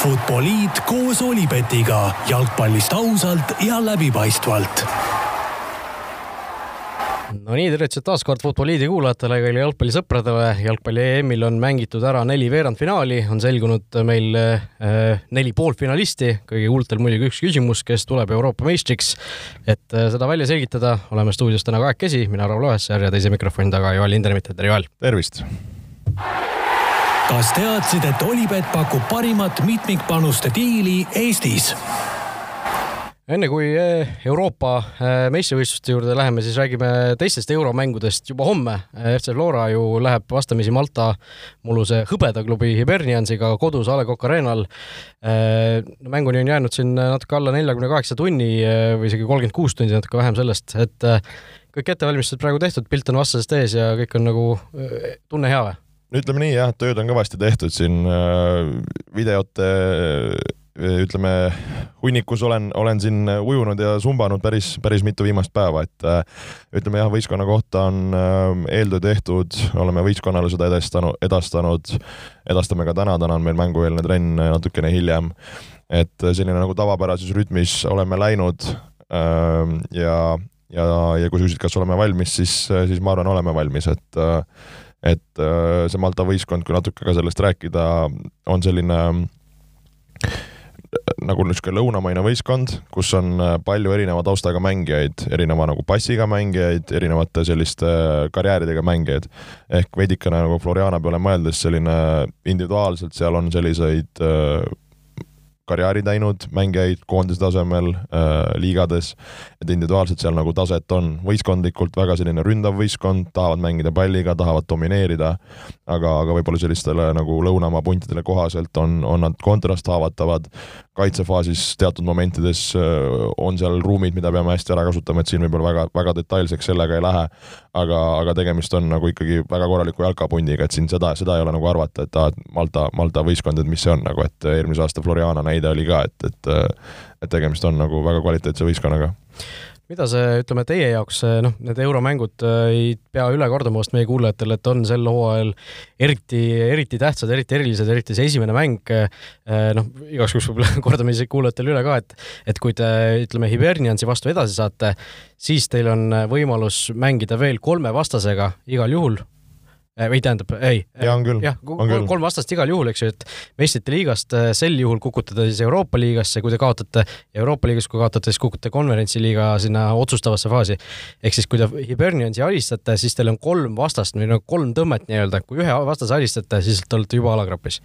Futboliit koos Olipetiga jalgpallist ausalt ja läbipaistvalt no nii, tervitused taas kord Futboliidi kuulajatele, kõigile jalgpallisõpradele. jalgpalli EM-il on mängitud ära neli veerandfinaali, on selgunud meil äh, neli poolfinalisti, kõige huultel muidugi üks küsimus, kes tuleb Euroopa meistriks. et äh, seda välja selgitada, oleme stuudios täna kahekesi, mina, Raul Õessar ja teise mikrofoni taga Joel Hindremit, tere Joel! tervist! Kas teadsid, et Olipet pakub parimat mitmikpanuste diili Eestis? enne kui eh, Euroopa eh, meistrivõistluste juurde läheme, siis räägime teistest euromängudest juba homme. Eh, FC Flora ju läheb vastamisi Malta mulluse hõbedaklubi Hiberniansiga kodus A Le Coq Arena'l. mänguni on jäänud siin natuke alla neljakümne kaheksa tunni või isegi kolmkümmend kuus tundi, natuke vähem sellest, et kõik ettevalmistused praegu tehtud, pilt on vastasest ees ja kõik on nagu, tunne hea või? Ütleme nii jah, tööd on kõvasti tehtud siin videote ütleme, hunnikus olen, olen siin ujunud ja sumbanud päris, päris mitu viimast päeva, et äh, ütleme jah, võistkonna kohta on äh, eeltöö tehtud, oleme võistkonnale seda edastanud, edastanud, edastame ka täna, täna on meil mängueelne trenn natukene hiljem. et selline nagu tavapärases rütmis oleme läinud ähm, ja, ja, ja kui sa küsid, kas oleme valmis, siis, siis ma arvan, oleme valmis, et et see Malta võistkond, kui natuke ka sellest rääkida, on selline nagu niisugune lõunamaine võistkond, kus on äh, palju erineva taustaga mängijaid, erineva nagu passiga mängijaid, erinevate selliste äh, karjääridega mängijaid. ehk veidikene nagu Floriana peale mõeldes selline individuaalselt seal on selliseid äh, karjääri teinud mängijaid koondise tasemel äh, liigades, et individuaalselt seal nagu taset on, võistkondlikult väga selline ründav võistkond, tahavad mängida palliga, tahavad domineerida, aga, aga võib-olla sellistele nagu lõunamaa puntidele kohaselt on, on nad kontrasthaavatavad, kaitsefaasis teatud momentides on seal ruumid, mida peame hästi ära kasutama, et siin võib-olla väga, väga detailseks sellega ei lähe, aga, aga tegemist on nagu ikkagi väga korraliku jalkapundiga, et siin seda, seda ei ole nagu arvata, et aa, et Malta, Malta võistkond, et mis see on nagu, et eelmise aasta Floriana näide oli ka, et, et et tegemist on nagu väga kvaliteetse võistkonnaga mida see, ütleme teie jaoks, noh, need euromängud äh, ei pea üle kordama vast meie kuulajatele, et on sel hooajal eriti, eriti tähtsad, eriti erilised, eriti see esimene mäng, äh, noh, igaks juhuks võib-olla kordame siis kuulajatele üle ka, et et kui te, ütleme, Hiberniansi vastu edasi saate, siis teil on võimalus mängida veel kolme vastasega igal juhul või tähendab, ei. jaa, on küll. jah, kolm vastast igal juhul, eks ju, et meistrite liigast äh, sel juhul kukutada siis Euroopa liigasse, kui te kaotate, Euroopa liigas, kui kaotate, siis kukutate konverentsiliiga sinna otsustavasse faasi. ehk siis, kui te Hiberniansi alistate, siis teil on kolm vastast või nagu kolm tõmmet nii-öelda, kui ühe vastase alistate, siis te olete juba alagrupis.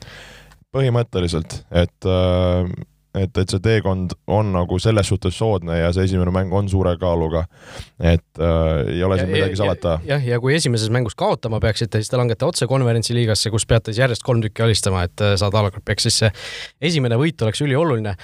põhimõtteliselt, et äh et, et see teekond on nagu selles suhtes soodne ja see esimene mäng on suure kaaluga. et äh, ei ole siin ja, midagi salata. jah, ja kui esimeses mängus kaotama peaksite, siis te langete otse konverentsiliigasse, kus peate siis järjest kolm tükki alistama, et äh, saada alagrupi, ehk siis see esimene võit oleks ülioluline.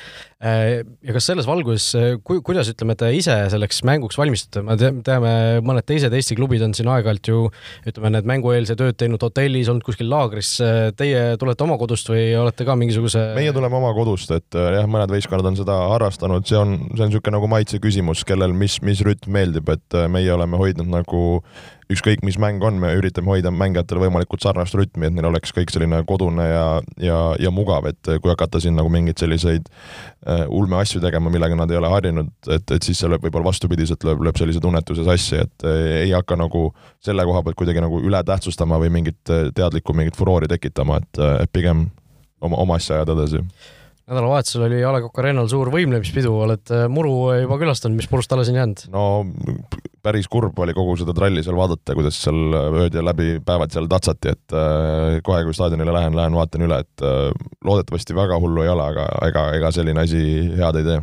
Äh, ja kas selles valguses, äh, ku-, kuidas ütleme, te ise selleks mänguks valmistute, me teame, mõned teised Eesti klubid on siin aeg-ajalt ju ütleme, need mängueelse tööd teinud hotellis, olnud kuskil laagris, teie tulete oma kodust või olete ka mingisuguse meie tuleme oma kodust, et jah, mõned võistkonnad on seda harrastanud, see on, see on niisugune nagu maitse küsimus, kellel mis, mis rütm meeldib, et äh, meie oleme hoidnud nagu ükskõik, mis mäng on, me üritame hoida mängijatele võimalikult sarnast rütmi, et neil oleks kõik selline kodune ja, ja, ja mugav, et kui hakata siin nagu mingeid selliseid äh, ulmeasju tegema, millega nad ei ole harjunud, et, et siis see lööb võib-olla vastupidiselt, lööb, lööb sellise tunnetuse sassi, et äh, ei hakka nagu selle koha pealt kuidagi nagu üle tähtsustama või mingit teadlikku mingit furoori tekitama, et pigem oma, oma asja ajada edasi nädalavahetusel oli A Le Coq Arena'l suur võimlemispidu, oled äh, muru juba külastanud, mis murust alles on jäänud? no päris kurb oli kogu seda tralli seal vaadata, kuidas seal ööd ja läbi päevad seal tatsati, et äh, kohe, kui staadionile lähen, lähen vaatan üle, et äh, loodetavasti väga hullu ei ole, aga ega, ega selline asi head ei tee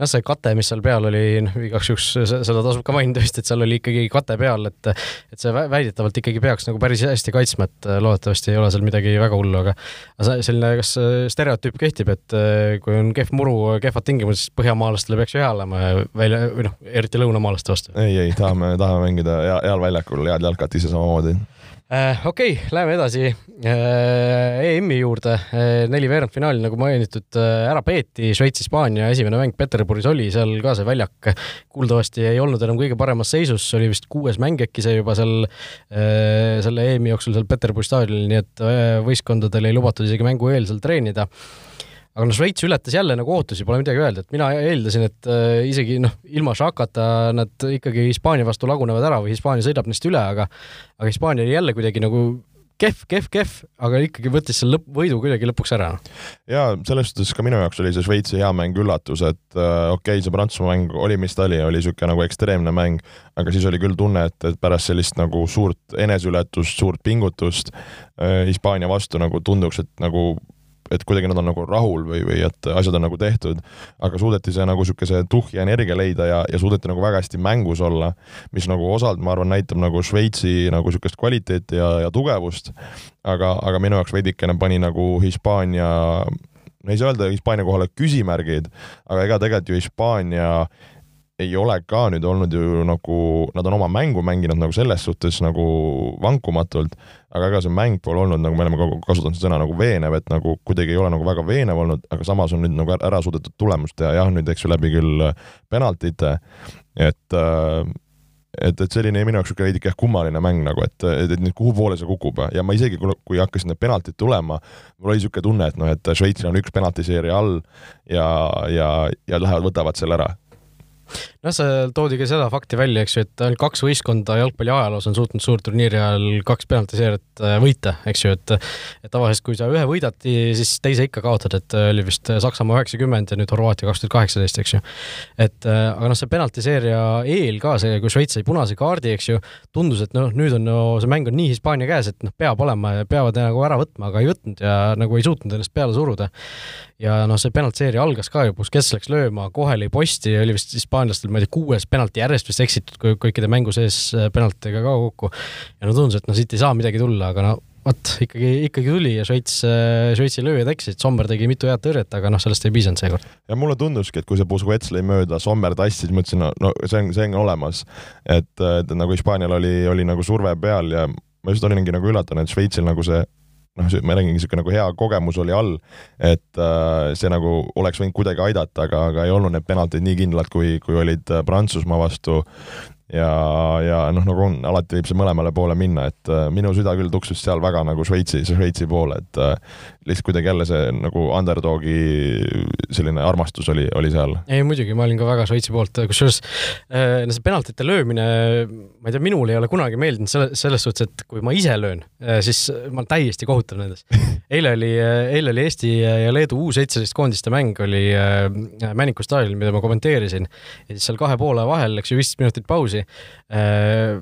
noh, see kate, mis seal peal oli, noh igaks juhuks seda tasub ka mainida vist, et seal oli ikkagi kate peal, et et see väidetavalt ikkagi peaks nagu päris hästi kaitsma, et loodetavasti ei ole seal midagi väga hullu, aga aga selline, kas stereotüüp kehtib, et kui on kehv muru, kehvad tingimused, siis põhjamaalastele peaks ju hea olema välja, või noh, eriti lõunamaalaste vastu? ei, ei, tahame, tahame mängida heal väljakul head jalkat ise samamoodi äh,. Okei okay,, läheme edasi äh, EM-i juurde. Äh,. neli veerandfinaali, nagu mainitud äh,, ära peeti. Šveits-Hispaania esimene mäng Peterburis oli, seal ka see väljak. Kuuldavasti ei olnud enam kõige paremas seisus, oli vist kuues mäng äkki see juba seal äh, selle EM-i jooksul seal Peterburi staadionil, nii et äh, võistkondadel ei lubatud isegi mängu eel seal treenida aga noh, Šveits ületas jälle nagu ootusi, pole midagi öelda, et mina eeldasin, et äh, isegi noh, ilma Šakata nad ikkagi Hispaania vastu lagunevad ära või Hispaania sõidab neist üle, aga aga Hispaania oli jälle kuidagi nagu kehv, kehv, kehv, aga ikkagi võttis selle lõpp, võidu kuidagi lõpuks ära. ja selles suhtes ka minu jaoks oli see Šveitsi hea mäng üllatus, et äh, okei okay,, see Prantsusmaa mäng oli, mis ta oli, oli niisugune nagu ekstreemne mäng, aga siis oli küll tunne, et, et pärast sellist nagu suurt eneseületust, suurt pingutust äh, Hispaania vastu nagu tunduks, et nagu et kuidagi nad on nagu rahul või, või et asjad on nagu tehtud, aga suudeti see nagu niisuguse tuhhi energia leida ja, ja suudeti nagu väga hästi mängus olla, mis nagu osalt, ma arvan, näitab nagu Šveitsi nagu niisugust kvaliteeti ja, ja tugevust, aga, aga minu jaoks veidikene pani nagu Hispaania no ei saa öelda Hispaania kohale küsimärgid, aga ega tegelikult ju Hispaania ei ole ka nüüd olnud ju nagu, nad on oma mängu mänginud nagu selles suhtes nagu vankumatult, aga ega see mäng pole olnud, nagu me oleme ka kasutanud seda sõna nagu veenev, et nagu kuidagi ei ole nagu väga veenev olnud, aga samas on nüüd nagu ära suudetud tulemust teha, jah, nüüd eks ju läbi küll penaltite, et äh, et, et selline minu jaoks niisugune veidike jah kummaline mäng nagu, et, et, et nüüd kuhu poole see kukub. Ja ma isegi, kui hakkasid need penaltid tulema, mul oli niisugune tunne, et noh, et Šveitsil on üks penaltiseeria all ja, ja, ja lähevad, võtavad selle ära noh, seal toodi ka seda fakti välja, eks ju, et ainult kaks võistkonda jalgpalli ajaloos on suutnud suurturniiri ajal kaks penaltiseeriat äh, võita, eks ju, et et tavaliselt, kui sa ühe võidad, siis teise ikka kaotad, et oli vist Saksamaa üheksakümmend ja nüüd Horvaatia kaks tuhat kaheksateist, eks ju. et äh, aga noh, see penaltiseeria eel ka see, kui Šveits sai punase kaardi, eks ju, tundus, et noh, nüüd on no see mäng on nii Hispaania käes, et noh, peab olema ja peavad nagu ära võtma, aga ei võtnud ja nagu ei suutnud ennast peale suruda. Ja noh, see penaltiseeria algas ka ju, kes läks lööma, kohe lõi posti, oli vist hispaanlastel, ma ei tea, kuues penalti järjest vist eksitud kõikide mängu sees äh, penaltidega ka kokku. ja no tundus, et no siit ei saa midagi tulla, aga no vot, ikkagi, ikkagi tuli ja Šveits, äh, Šveitsi lööjad eksisid, Sommer tegi mitu head tõrjet, aga noh, sellest ei piisanud seekord. ja mulle tunduski, et kui see Busquets lõi mööda, Sommer tassis, mõtlesin, no, no see on, see on olemas. et nagu Hispaanial oli, oli nagu surve peal ja ma just olingi nagu üllatunud, et Šveitsil nagu see noh, ma räägingi, niisugune nagu hea kogemus oli all, et äh, see nagu oleks võinud kuidagi aidata, aga, aga ei olnud need penaltid nii kindlad, kui, kui olid äh, Prantsusmaa vastu ja, ja noh, nagu on, alati võib see mõlemale poole minna, et äh, minu süda küll tuksus seal väga nagu Šveitsi, Šveitsi poole, et äh, lihtsalt kuidagi jälle see nagu underdogi selline armastus oli, oli seal. ei muidugi, ma olin ka väga Šveitsi poolt, kusjuures äh, see penaltite löömine, ma ei tea, minule ei ole kunagi meeldinud selle, selles suhtes, et kui ma ise löön, äh, siis ma olen täiesti kohutav nendes. eile oli, eile oli Eesti ja Leedu U seitseteist koondiste mäng oli äh, Männiku staadionil, mida ma kommenteerisin ja siis seal kahe poole vahel läks ju viisteist minutit pausi tagasi äh,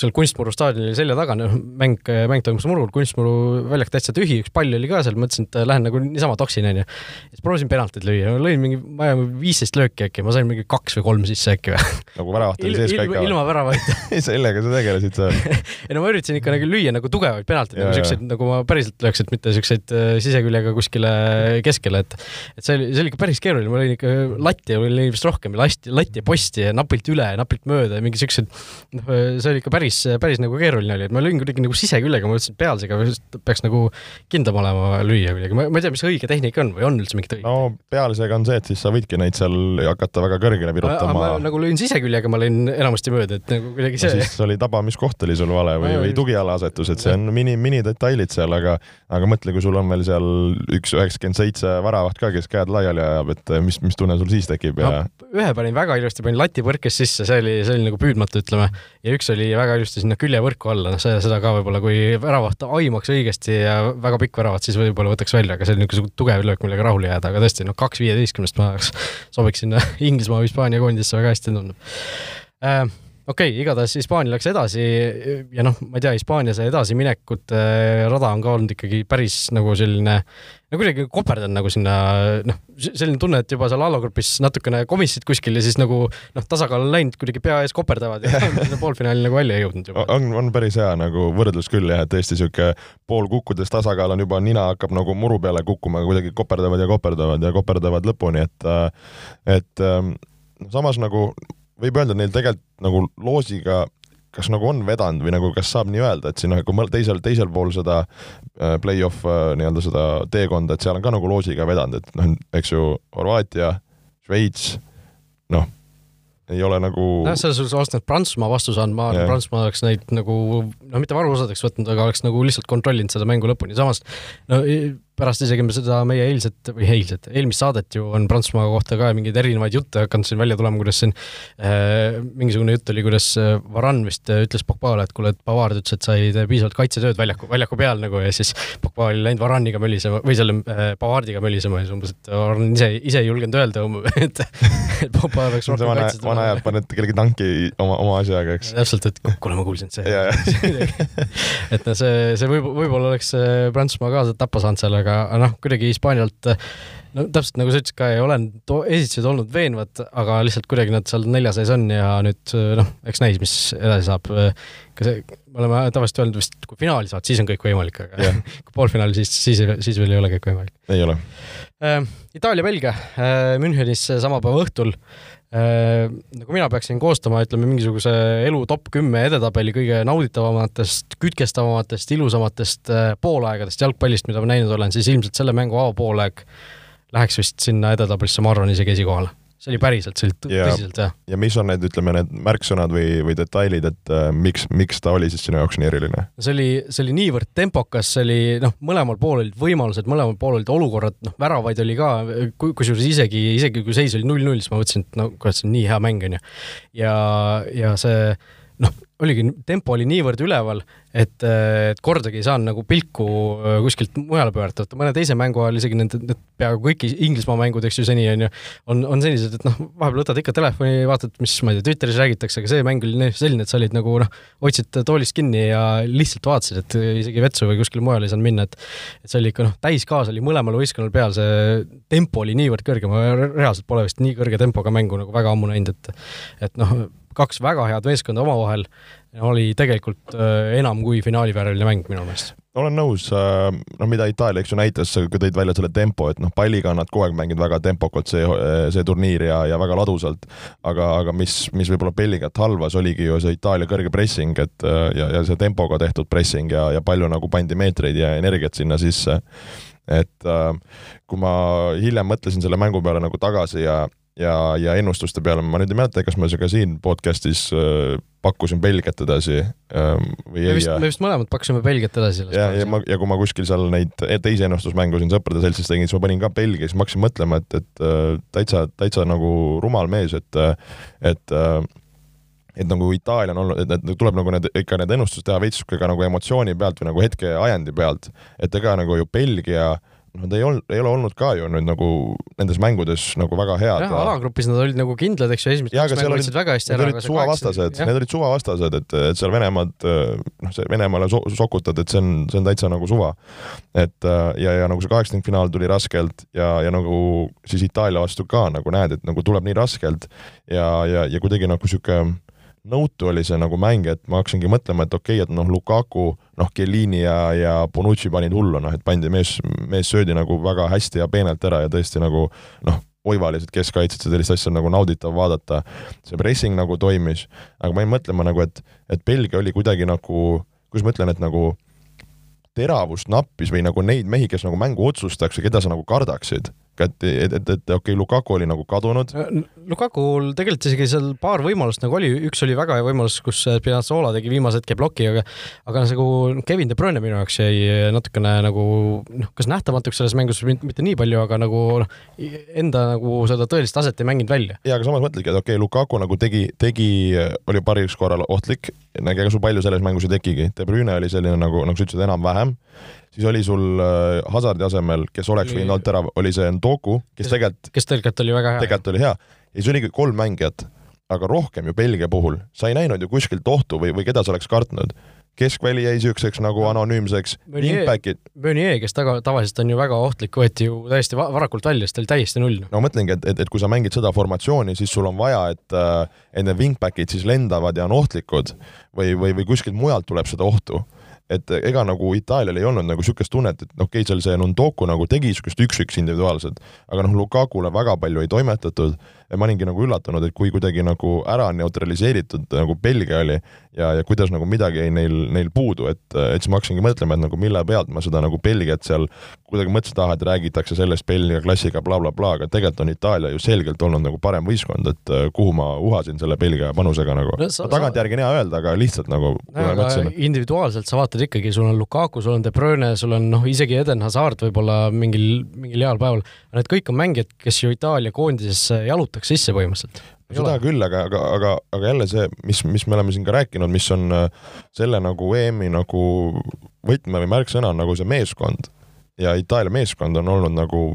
seal Kunstmuru staadionil selja taga, noh, mäng, mäng toimus murul, Kunstmuru väljak täitsa tühi, üks pall oli ka seal, mõtlesin, et lähen nagu niisama toksin, onju. siis proovisin penaltit lüüa, lõin mingi, ma ei tea, viisteist lööki äkki, ma sain mingi kaks või kolm sisse äkki või. nagu väravat oli sees ka ikka ilma väravata sellega sa tegelesid seal ei no ma üritasin ikka nagu lüüa nagu tugevaid penaltid, nagu siukseid, nagu ma päriselt lööks, et mitte siukseid äh, siseküljega kuskile keskele, et et see oli, see oli ikka päris keeruline, ma lõin ikka latti oli vist rohkem, lasti, latti ja posti ja napilt üle ja napilt mööda ja mingi siuksed, noh, see oli ikka päris, päris nagu keeruline oli, et ma lõin kuidagi nagu siseküljega, ma mõtlesin, et pealsega peaks nagu kindlam olema lüüa kuidagi, ma ei tea, mis õige tehnika on või on üldse mingit õiget? no pealsega on see, et siis sa võidki neid seal hakata väga kõrgele virutama. ma nagu lõin siseküljega, ma lõin enamasti mööda, et nagu kuidagi see no,. siis oli tabamiskoht oli sul vale või, või tugiala asetus, et see on mini, minidetailid seal, aga aga mõtle, kui sul on veel seal üks üheksakümmend seitse väravat ka, kes käed laiali ajab, et mis, mis tunne sul siis tekib ja no, ühe panin väga ilusti, panin latipõrkes sisse, see oli, see oli nagu püüdmatu, ütleme, ja üks oli väga ilusti sinna küljevõrku alla, noh, seda ka võib-olla, kui väravat aimaks õigesti ja väga pikk väravat, siis võib-olla võtaks välja, aga see oli niisugune tugev löök, millega rahule jääda, aga tõesti, noh, kaks viieteistkümnest ma sobiks sinna Inglismaa või Hispaania koondisse väga hästi, tundub. Äh, okei okay,, igatahes Hispaania läks edasi ja noh, ma ei tea, Hispaania see edasiminekute rada on ka olnud ikkagi päris nagu selline, no kuidagi koperdanud nagu sinna noh, selline tunne, et juba seal allagrupis natukene komissid kuskil ja siis nagu noh, tasakaal on läinud, kuidagi pea ees koperdavad ja poolfinaali nagu välja ei jõudnud juba. on, on päris hea nagu võrdlus küll jah, et tõesti sihuke pool kukkudes tasakaal on juba, nina hakkab nagu muru peale kukkuma, kuidagi koperdavad ja koperdavad ja koperdavad lõpuni, et et ähm, samas nagu võib öelda, neil tegelikult nagu loosiga kas nagu on vedanud või nagu kas saab nii öelda, et siin kui teisel, teisel pool seda äh, play-off äh, nii-öelda seda teekonda, et seal on ka nagu loosiga vedanud, et noh, eks ju, Horvaatia, Šveits, noh, ei ole nagu noh, selles suhtes oleks nad Prantsusmaa vastu saanud, ma arvan, Prantsusmaa oleks neid nagu noh, mitte varuosadeks võtnud, aga oleks nagu lihtsalt kontrollinud seda mängu lõpuni, samas no pärast isegi seda meie eilset või eilset, eelmist saadet ju on Prantsusmaa kohta ka mingeid erinevaid jutte hakanud siin välja tulema, kuidas siin äh, mingisugune jutt oli, kuidas äh, Varan vist äh, ütles Pogbale, et kuule, et Pavard ütles, et sa ei tee piisavalt kaitsetööd väljaku, väljaku peal nagu ja siis Pogba oli läinud Varaniga mölisema või selle äh, Pavardiga mölisema ja siis umbes, et Varan ise, ise ei julgenud öelda, et, et Pogba peaks rohkem kaitset vana ajal paned kellegi tanki oma, oma asjaga, eks. täpselt, et kuule, ma kuulsin, et see et noh, see, see võib, võib-olla oleks äh, Prantsusmaa ka tappa saanud seal, aga noh, kuidagi Hispaanialt no täpselt nagu sa ütlesid ka, ei ole esitused olnud veenvad, aga lihtsalt kuidagi nad seal nelja sees on ja nüüd noh, eks näis, mis edasi saab. ka see, me oleme tavaliselt öelnud vist, kui finaali saad, siis on kõik võimalik, aga yeah. kui poolfinaali, siis, siis, siis veel ei ole kõik võimalik. ei ole äh,. Itaalia-Belgia äh, Münchenis sama päeva õhtul äh,. Kui mina peaksin koostama, ütleme mingisuguse elu top kümme edetabeli kõige nauditavamatest, kütkestavamatest, ilusamatest äh, poolaegadest jalgpallist, mida ma näinud olen, siis ilmselt selle mängu avapoolaeg läheks vist sinna edetabelisse, ma arvan, isegi esikohale. See oli päriselt, see oli tõsiselt hea. ja mis on need, ütleme, need märksõnad või, või detailid, et äh, miks, miks ta oli siis sinu jaoks nii eriline? see oli, see oli niivõrd tempokas, see oli noh, mõlemal pool olid võimalused, mõlemal pool olid olukorrad, noh, väravaid oli ka, kusjuures isegi, isegi kui seis oli null-null, siis ma mõtlesin, et no kurat, see on nii hea mäng, on ju. ja, ja see noh, oligi, tempo oli niivõrd üleval, et, et kordagi ei saanud nagu pilku äh, kuskilt mujale pöörata, et mõne teise mängu ajal isegi need, need peaaegu kõik Inglismaa mängud, eks ju, seni on ju, on, on sellised, et noh, vahepeal võtad ikka telefoni, vaatad, mis, ma ei tea, Twitteris räägitakse, aga see mäng oli selline, et sa olid nagu noh, hoidsid toolist kinni ja lihtsalt vaatasid, et isegi vetsu või kuskile mujale ei saanud minna, et et see oli ikka noh, täiskaas oli mõlemal võistkonnal peal, see tempo oli niivõrd kõrge, ma reaalselt pole vist nii kõrge tempoga mängu nagu väga ammu näinud, et et noh, kaks väga head meeskonda omavahel, oli tegelikult äh, enam kui finaalivääriline mäng minu meelest olen nõus, äh, noh, mida Itaalia, eks ju, näitas, kui tõid välja selle tempo, et noh, palliga nad kogu aeg mänginud väga tempokalt see, see turniir ja, ja väga ladusalt. aga, aga mis, mis võib-olla Belgiat halvas, oligi ju see Itaalia kõrge pressing, et äh, ja, ja see tempoga tehtud pressing ja, ja palju nagu pandi meetreid ja energiat sinna sisse. et kui ma hiljem mõtlesin selle mängu peale nagu tagasi ja, ja, ja ennustuste peale, ma nüüd ei mäleta, kas ma ka siin podcast'is äh, pakkusin Belgiat edasi ähm, või me ei. me vist mõlemad pakkusime Belgiat edasi. ja, ja ma, ja kui ma kuskil seal neid teisi ennustusmängu siin sõprade seltsis tegin, siis ma panin ka Belgia, siis ma hakkasin mõtlema, et, et äh, täitsa, täitsa nagu rumal mees, et, et et nagu Itaalia on olnud, et, et tuleb nagu need, ikka need ennustused teha veits ka nagu emotsiooni pealt või nagu hetke ajendi pealt, et ega nagu ju Belgia äh, Nad ei olnud, ei ole olnud ka ju nüüd nagu nendes mängudes nagu väga head. jah, alagrupis nad olid nagu kindlad, eks ju, esimesed kaks mängu võtsid väga hästi ära. Need olid suvavastased, need olid suvavastased, et, et seal Venemaad, noh, see Venemaale so sokutad, et see on, see on täitsa nagu suva. et ja, ja nagu see kaheksakümnendfinaal tuli raskelt ja, ja nagu siis Itaalia vastu ka nagu näed, et nagu tuleb nii raskelt ja, ja, ja kuidagi nagu sihuke nõutu oli see nagu mäng, et ma hakkasingi mõtlema, et okei okay,, et noh, Lukaku, noh, Chiellini ja, ja Bonucci panid hullu, noh, et pandi mees, mees söödi nagu väga hästi ja peenelt ära ja tõesti nagu noh, oivalised keskkaitsjad, sellist asja on nagu nauditav vaadata. see pressing nagu toimis, aga ma jäin mõtlema nagu, et, et Belgia oli kuidagi nagu, kuidas ma ütlen, et nagu teravust nappis või nagu neid mehi, kes nagu mängu otsustaks ja keda sa nagu kardaksid et, et, et, et okei okay,, Lukaku oli nagu kadunud. Lukakul tegelikult isegi seal paar võimalust nagu oli, üks oli väga hea võimalus, kus Spinazzola tegi viimase hetke ploki, aga aga nagu Kevin De Bruyne minu jaoks jäi natukene nagu noh, kas nähtamatuks selles mängus mitte nii palju, aga nagu noh, enda nagu seda tõelist taset ei mänginud välja. ja aga samas mõtledki, et okei okay,, Lukaku nagu tegi, tegi, oli paris korral ohtlik, ega sul palju selles mängus ei tekigi, De Bruyne oli selline nagu, nagu sa ütlesid, enam-vähem siis oli sul äh, Hazardi asemel, kes oleks võinud olla terav, oli see Ndoku, kes tegelikult kes tegelikult oli väga hea. tegelikult oli hea. ja siis oligi kolm mängijat, aga rohkem ju Belgia puhul, sa ei näinud ju kuskilt ohtu või, või keda sa oleks kartnud keskväli jäi niisuguseks nagu anonüümseks, wingback'id. Meunier, kes taga, tavaliselt on ju väga ohtlik, võeti ju täiesti varakult välja, sest ta oli täiesti null. no mõtlengi, et, et, et kui sa mängid seda formatsiooni, siis sul on vaja, et äh, et need wingback'id siis lendavad ja on ohtlikud või, või, või kuskilt mujalt tuleb seda ohtu et ega nagu Itaalial ei olnud nagu niisugust tunnet, et okei okay,, seal see Nundoku nagu tegi niisugust üks-üks individuaalselt, aga noh, Lukakule väga palju ei toimetatud, et ma olingi nagu üllatunud, et kui kuidagi nagu ära neutraliseeritud nagu Belgia oli ja, ja kuidas nagu midagi jäi neil, neil puudu, et, et siis ma hakkasingi mõtlema, et nagu mille pealt ma seda nagu Belgiat seal kuidagi mõtlesin, et ah, et räägitakse sellest Belgia klassiga blablabla bla, bla, aga tegelikult on Itaalia ju selgelt olnud nagu parem võistkond, et äh, kuhu ma uhasin selle Belgia panusega nagu no,. tagantjärgi on hea öelda, aga lihtsalt nagu no, individuaalselt sa vaatad ikkagi, sul on Lukaku, sul on De Bruyne, sul on noh, isegi Eden Hazard võib-olla mingil, mingil heal päeval, need kõik on mängijad, kes ju Itaalia koondisesse jalutaks sisse põhimõtteliselt. Seda küll, aga, aga, aga, aga jälle see, mis, mis me oleme siin ka rääkinud, mis on äh, selle nagu EM-i nagu võtme või märksõna on nagu see meeskond. Ja Itaalia meeskond on olnud nagu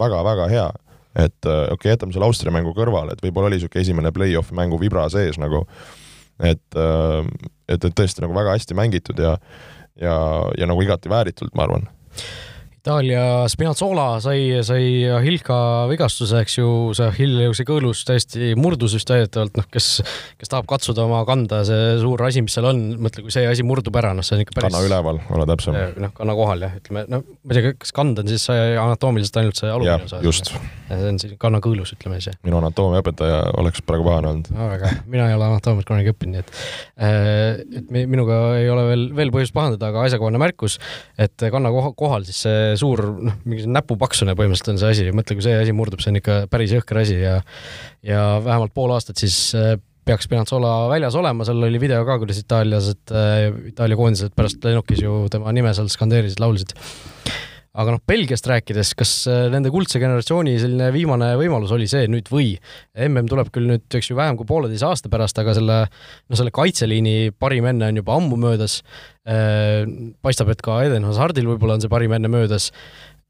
väga-väga hea. et äh, okei okay,, jätame selle Austria mängu kõrvale, et võib-olla oli niisugune esimene play-off'i mängu vibra sees nagu, et, äh, et, et tõesti nagu väga hästi mängitud ja ja, ja nagu igati vääritult, ma arvan Itaalia Spinazzola sai, sai Hilka vigastuse, eks ju, see Hilliuse kõõlus täiesti murdus vist väidetavalt, noh, kes, kes tahab katsuda oma kanda, see suur asi, mis seal on, mõtle, kui see asi murdub ära, noh, see on ikka päris. kanna üleval, ole täpsem. noh, kanna kohal jah, ütleme, no ma ei tea, kas kand on siis anatoomiliselt ainult see alumine osa? just. see on siis kanna kõõlus, ütleme siis. minu anatoomiaõpetaja oleks praegu pahane olnud no,. väga hea, mina ei ole anatoomiat kunagi õppinud, nii et, äh, et minuga ei ole veel, veel põhjust pahandada, aga asjakohane märkus, et kanna kohal siis see suur noh, mingi näpupaksune põhimõtteliselt on see asi, mõtle, kui see asi murdub, see on ikka päris jõhker asi ja ja vähemalt pool aastat siis äh, peaks Spinazzola väljas olema, seal oli video ka, kuidas itaallased, äh, Itaalia koondised pärast lennukis ju tema nime seal skandeerisid, laulsid aga noh, Belgiast rääkides, kas äh, nende kuldse generatsiooni selline viimane võimalus oli see nüüd või? mm tuleb küll nüüd, eks ju, vähem kui pooleteise aasta pärast, aga selle, no selle kaitseliini parim enne on juba ammu möödas. Äh, paistab, et ka Eden Hazardil võib-olla on see parim enne möödas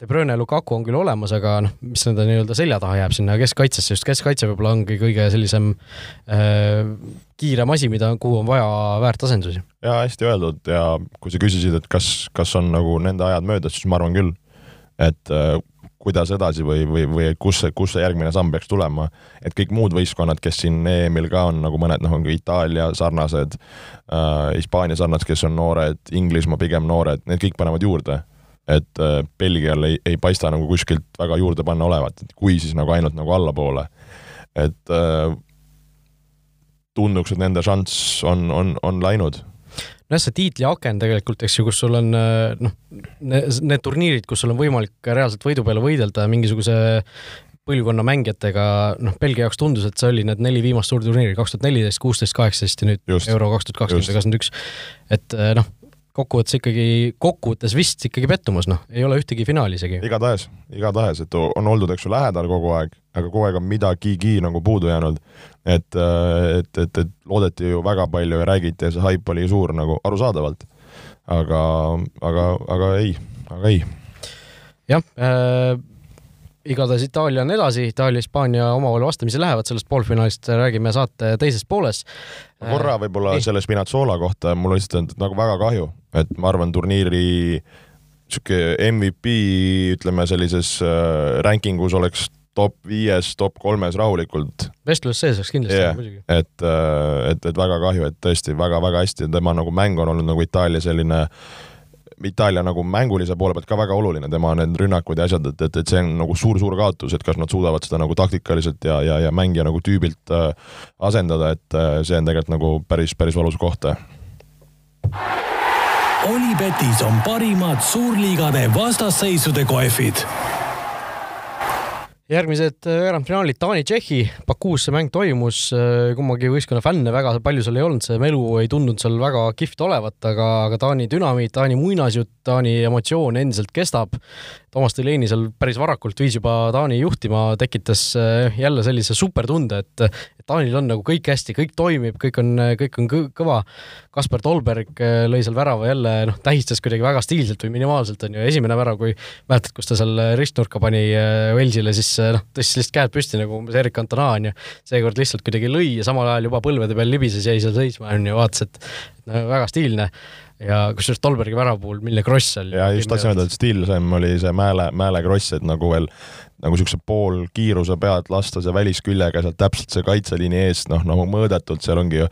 De Bruyne ja Lukaku on küll olemas, aga noh, mis nende nii-öelda selja taha jääb sinna keskkaitsesse, just keskkaitse võib-olla ongi kõige sellisem äh, kiirem asi, mida, kuhu on vaja väärt asendusi. jaa, hästi öeldud ja kui sa küsisid, et kas, kas on nagu nende ajad möödas, siis ma arvan küll. et äh, kuidas edasi või, või, või kus see, kus see järgmine samm peaks tulema, et kõik muud võistkonnad, kes siin EM-il ka on, nagu mõned, noh, on ka Itaalia sarnased äh,, Hispaania sarnased, kes on noored, Inglismaa pigem noored, need kõik panevad juurde et äh, Belgial ei, ei paista nagu kuskilt väga juurde panna olevat, et kui siis nagu ainult nagu allapoole. et äh, tunduks, et nende šanss on, on, on läinud nojah, see tiitliaken tegelikult, eks ju, kus sul on äh, noh, need turniirid, kus sul on võimalik reaalselt võidu peale võidelda mingisuguse põlvkonna mängijatega, noh, Belgia jaoks tundus, et see oli need neli viimast suurturniiri, kaks tuhat neliteist, kuusteist, kaheksateist ja nüüd Just. Euro kaks tuhat kakskümmend või kakskümmend üks. et äh, noh, kokkuvõttes ikkagi, kokkuvõttes vist ikkagi pettumus, noh, ei ole ühtegi finaali isegi. igatahes, igatahes, et on oldud, eks ju, lähedal kogu aeg, aga kogu aeg on midagigi nagu puudu jäänud. et, äh, et, et, et loodeti ju väga palju ja räägiti ja see haip oli suur nagu arusaadavalt. aga, aga, aga ei, aga ei. jah äh,, igatahes Itaalia on edasi, Itaalia-Hispaania omavahel vastamisi lähevad, sellest poolfinaalist räägime saate teises pooles. korra võib-olla selle Spinazzola kohta, mul lihtsalt on nagu väga kahju, et ma arvan, turniiri sihuke MVP, ütleme sellises äh, ranking us oleks top viies, top kolmes rahulikult. vestlus sees oleks kindlasti yeah., muidugi. et, äh, et, et väga kahju, et tõesti väga-väga hästi, tema nagu mäng on olnud nagu Itaalia selline äh, Itaalia nagu mängulise poole pealt ka väga oluline, tema need rünnakud ja asjad, et, et, et see on nagu suur-suur kaotus, et kas nad suudavad seda nagu taktikaliselt ja, ja, ja mängija nagu tüübilt äh, asendada, et äh, see on tegelikult nagu päris, päris valus koht. Olipetis on parimad suurliigade vastasseisude kohvid järgmised äh, veerandfinaalid Taani-Tšehhi, Bakuus see mäng toimus, äh, kummagi võistkonna fänne väga palju seal ei olnud, see melu ei tundunud seal väga kihvt olevat, aga, aga Taani dünamiit, Taani muinasjutt, Taani emotsioon endiselt kestab. Toomas Delaney seal päris varakult viis juba Taani juhtima, tekitas äh, jälle sellise supertunde, et, Taanil on nagu kõik hästi, kõik toimib, kõik on, kõik on kõva. Kaspar Tolberg lõi seal värava jälle, noh, tähistas kuidagi väga stiilselt või minimaalselt, on ju, esimene värav, kui mäletad, kus ta seal ristnurka pani Walesile, siis noh, tõstis lihtsalt käed püsti nagu umbes Erik Cantona onju. seekord lihtsalt kuidagi lõi ja samal ajal juba põlvede peal libises, jäi seal seisma onju, vaatas, et väga stiilne ja kusjuures Tolbergi värava puhul, milline kross seal. ja just tahtsin öelda, et stiilsem oli see Mäele, Mäele kross, et nagu veel nagu niisuguse poolkiiruse pealt lasta see välisküljega sealt täpselt see kaitseliini eest, noh, nagu mõõdetult, seal ongi ju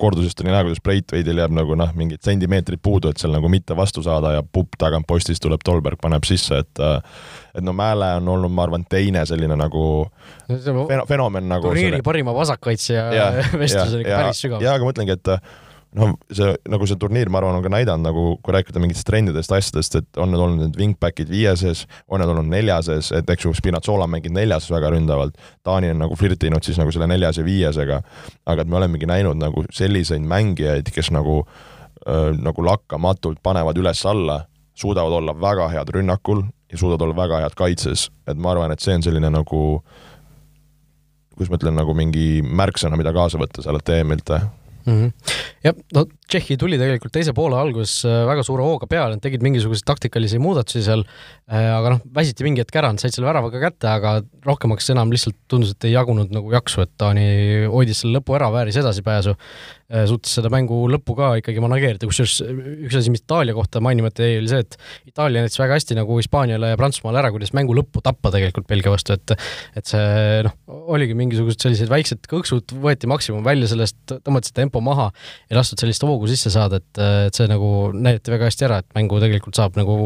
kordusest oli näha, kuidas Breitveidil jääb nagu noh, mingid sentimeetrid puudu, et seal nagu mitte vastu saada ja pupp tagant postist tuleb, Tolberg paneb sisse, et et no Mäele on olnud, ma arvan, teine selline nagu fenomen nagu turniiri selle... parima vasakkaitsja vestlus on ikka päris sügav. jaa, aga mõtlengi, et noh, see nagu see turniir, ma arvan, on ka näidanud nagu, kui rääkida mingitest trendidest, asjadest, et on need olnud need wingback'id viieses, on need olnud neljases, et eks ju, Spinazzola on mänginud neljases väga ründavalt, Taani on nagu flirtinud siis nagu selle neljas ja viiesega, aga et me olemegi näinud nagu selliseid mängijaid, kes nagu äh, nagu lakkamatult panevad üles-alla, suudavad olla väga head rünnakul ja suudavad olla väga head kaitses, et ma arvan, et see on selline nagu kuidas ma ütlen, nagu mingi märksõna, mida kaasa võtta sellelt EM-ilt mm. -hmm. jah, no Tšehhi tuli tegelikult teise poole alguses äh, väga suure hooga peale, nad tegid mingisuguseid taktikalisi muudatusi seal, aga noh, väsiti mingi hetk ära, nad said selle värava ka kätte, aga rohkemaks enam lihtsalt tundus, et ei jagunud nagu jaksu, et Taani hoidis selle lõpu ära, vääris edasipääsu, äh, suutis seda mängu lõppu ka ikkagi manageerida, kusjuures üks asi, mis Itaalia kohta mainimata jäi, oli see, et Itaalia näitas väga hästi nagu Hispaaniale ja Prantsusmaale ära, kuidas mängu lõppu tappa tegelikult Belgia vastu, et et see noh, oligi mingisugused sellised väiksed kõksud, võeti maksimum välja sellest, tõmmati tempo maha, ei lastud sellist hoogu sisse saada, et, et see nagu näidati väga hästi ära, et mängu tegelikult saab nagu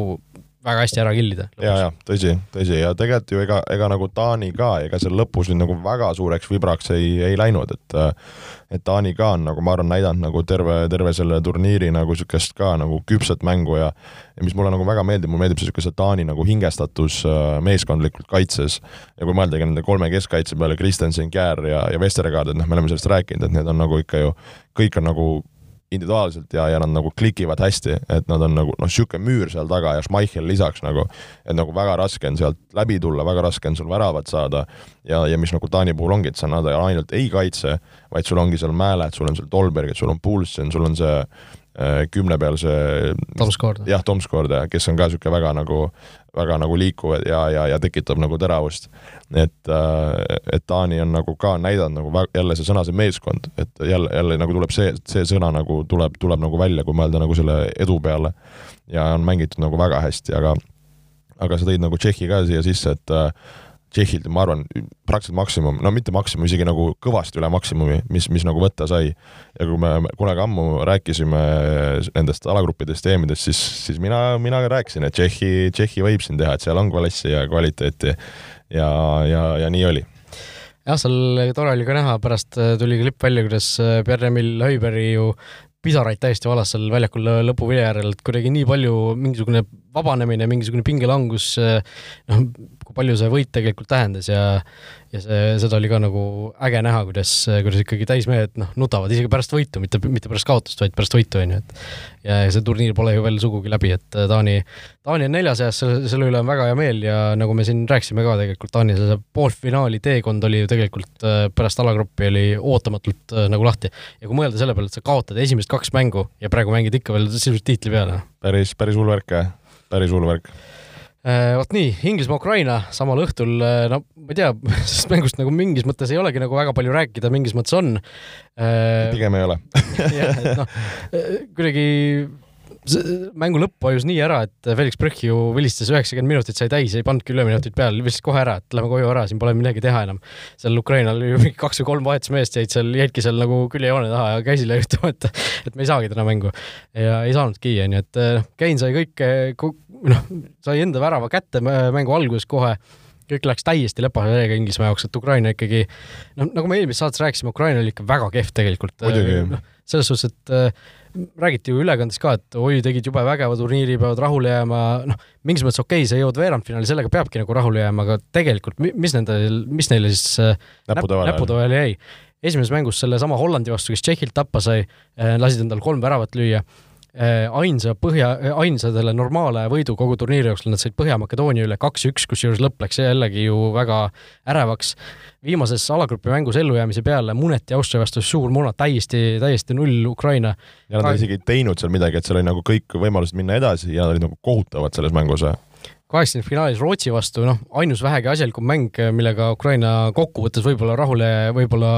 väga hästi ära killida. ja, ja tõsi, tõsi ja tegelikult ju ega, ega nagu Taani ka, ega seal lõpus nüüd nagu väga suureks vibraks ei, ei läinud, et et Taani ka on nagu ma arvan, näidanud nagu terve, terve selle turniiri nagu niisugust ka nagu küpset mängu ja ja mis mulle nagu väga meeldib, mulle meeldib see niisugune Taani nagu hingestatus äh, meeskondlikult kaitses ja kui mõeldagi nende kolme keskkaitse peale, Kristensen, Kjär ja, ja Vestergaard, et noh, me oleme sellest rääkinud, et need on nagu ikka ju, kõik on nagu individuaalselt ja, ja nad nagu klikivad hästi, et nad on nagu noh, niisugune müür seal taga ja Schmeichel lisaks nagu, et nagu väga raske on sealt läbi tulla, väga raske on sul väravat saada ja, ja mis nagu Taani puhul ongi, et sa nad ainult ei kaitse, vaid sul ongi seal Mäeled, sul on seal Tolbergid, sul on Pulsen, sul on see kümne peal see Tomskord. jah, Tomskord, kes on ka niisugune väga nagu, väga nagu liikuv ja, ja, ja tekitab nagu teravust et, äh, et Taani on nagu ka näidanud nagu jälle see sõna, see meeskond, et jälle, jälle nagu tuleb see, see sõna nagu tuleb, tuleb nagu välja, kui mõelda nagu selle edu peale. ja on mängitud nagu väga hästi, aga, aga sa tõid nagu Tšehhi ka siia sisse, et äh, Tšehhilt, ma arvan, praktiliselt maksimum, no mitte maksimum, isegi nagu kõvasti üle maksimumi, mis, mis nagu võtta sai. ja kui me kunagi ammu rääkisime nendest alagruppidest ja EM-idest, siis, siis mina, mina rääkisin, et Tšehhi, Tšehhi võib siin teha, et seal on klassi ja kvaliteeti ja, ja, ja nii oli jah, seal tore oli ka näha, pärast äh, tuli klipp välja, kuidas äh, Pierre-Emil Höiberi ju pisaraid täiesti valas seal väljakul lõpuvilja järel, et kuidagi nii palju mingisugune vabanemine, mingisugune pingelangus, äh, noh, kui palju see võit tegelikult tähendas ja ja see, seda oli ka nagu äge näha, kuidas, kuidas ikkagi täismehed noh, nutavad isegi pärast võitu, mitte, mitte pärast kaotust, vaid pärast võitu, on ju, et ja see turniir pole ju veel sugugi läbi, et Taani, Taani on neljas seas, selle, selle üle on väga hea meel ja nagu me siin rääkisime ka tegelikult, Taani see poolfinaali teekond oli ju tegelikult äh, pärast alagruppi oli ootamatult äh, nagu lahti. ja kui mõelda selle peale, et sa kaotad esimesed kaks mängu ja praegu mängid ikka veel sisuliselt tiitli peale. päris, päris hull värk, päris hull värk Äh, vot nii, Inglismaa-Ukraina samal õhtul, äh, no ma ei tea, sellest mängust nagu mingis mõttes ei olegi nagu väga palju rääkida, mingis mõttes on. Äh, pigem ei ole jah, et noh, kuidagi mängu lõpp vajus nii ära, et Felix Brüch ju vilistas üheksakümmend minutit, sai täis, ei pannudki üleminutit peale, vilistas kohe ära, et lähme koju ära, siin pole midagi teha enam. seal Ukrainal ju mingi kaks või kolm vahetusmeest jäid seal, jäidki seal nagu küljejoone taha ja käsile ütlema, et et me ei saagi täna mängu. ja ei saanudki, onju, et noh, Kein sai kõike, noh, sai enda värava kätte mängu alguses kohe kõik läks täiesti lepase veega Inglismaa jaoks, et Ukraina ikkagi, noh, nagu me eelmises saates rääkisime, Ukraina oli ikka väga kehv tegelikult. No, selles suhtes, et räägiti ju ülekandes ka, et oi, tegid jube vägeva turniiri, peavad rahule jääma, noh, mingis mõttes okei okay,, sa jõuad veerandfinaali, sellega peabki nagu rahule jääma, aga tegelikult mis nendel, mis neile siis äh, näpude vahele vahele jäi? esimeses mängus sellesama Hollandi vastu, kes Tšehhilt tappa sai, äh, lasid endal kolm väravat lüüa ainsa põhja, äh, ainsadele normaale võidu kogu turniiri jooksul, nad said Põhja-Makedoonia üle kaks-üks, kusjuures lõpp läks jällegi ju väga ärevaks. viimases alagrupi mängus ellujäämise peale muneti Austria vastu suur muna, täiesti, täiesti null Ukraina. ja nad isegi ei teinud seal midagi, et seal oli nagu kõik võimalused minna edasi ja nad olid nagu kohutavad selles mängus kaheksakümnendfinaalis Rootsi vastu, noh, ainus vähegi asjalikum mäng, millega Ukraina kokkuvõttes võib-olla rahule, võib-olla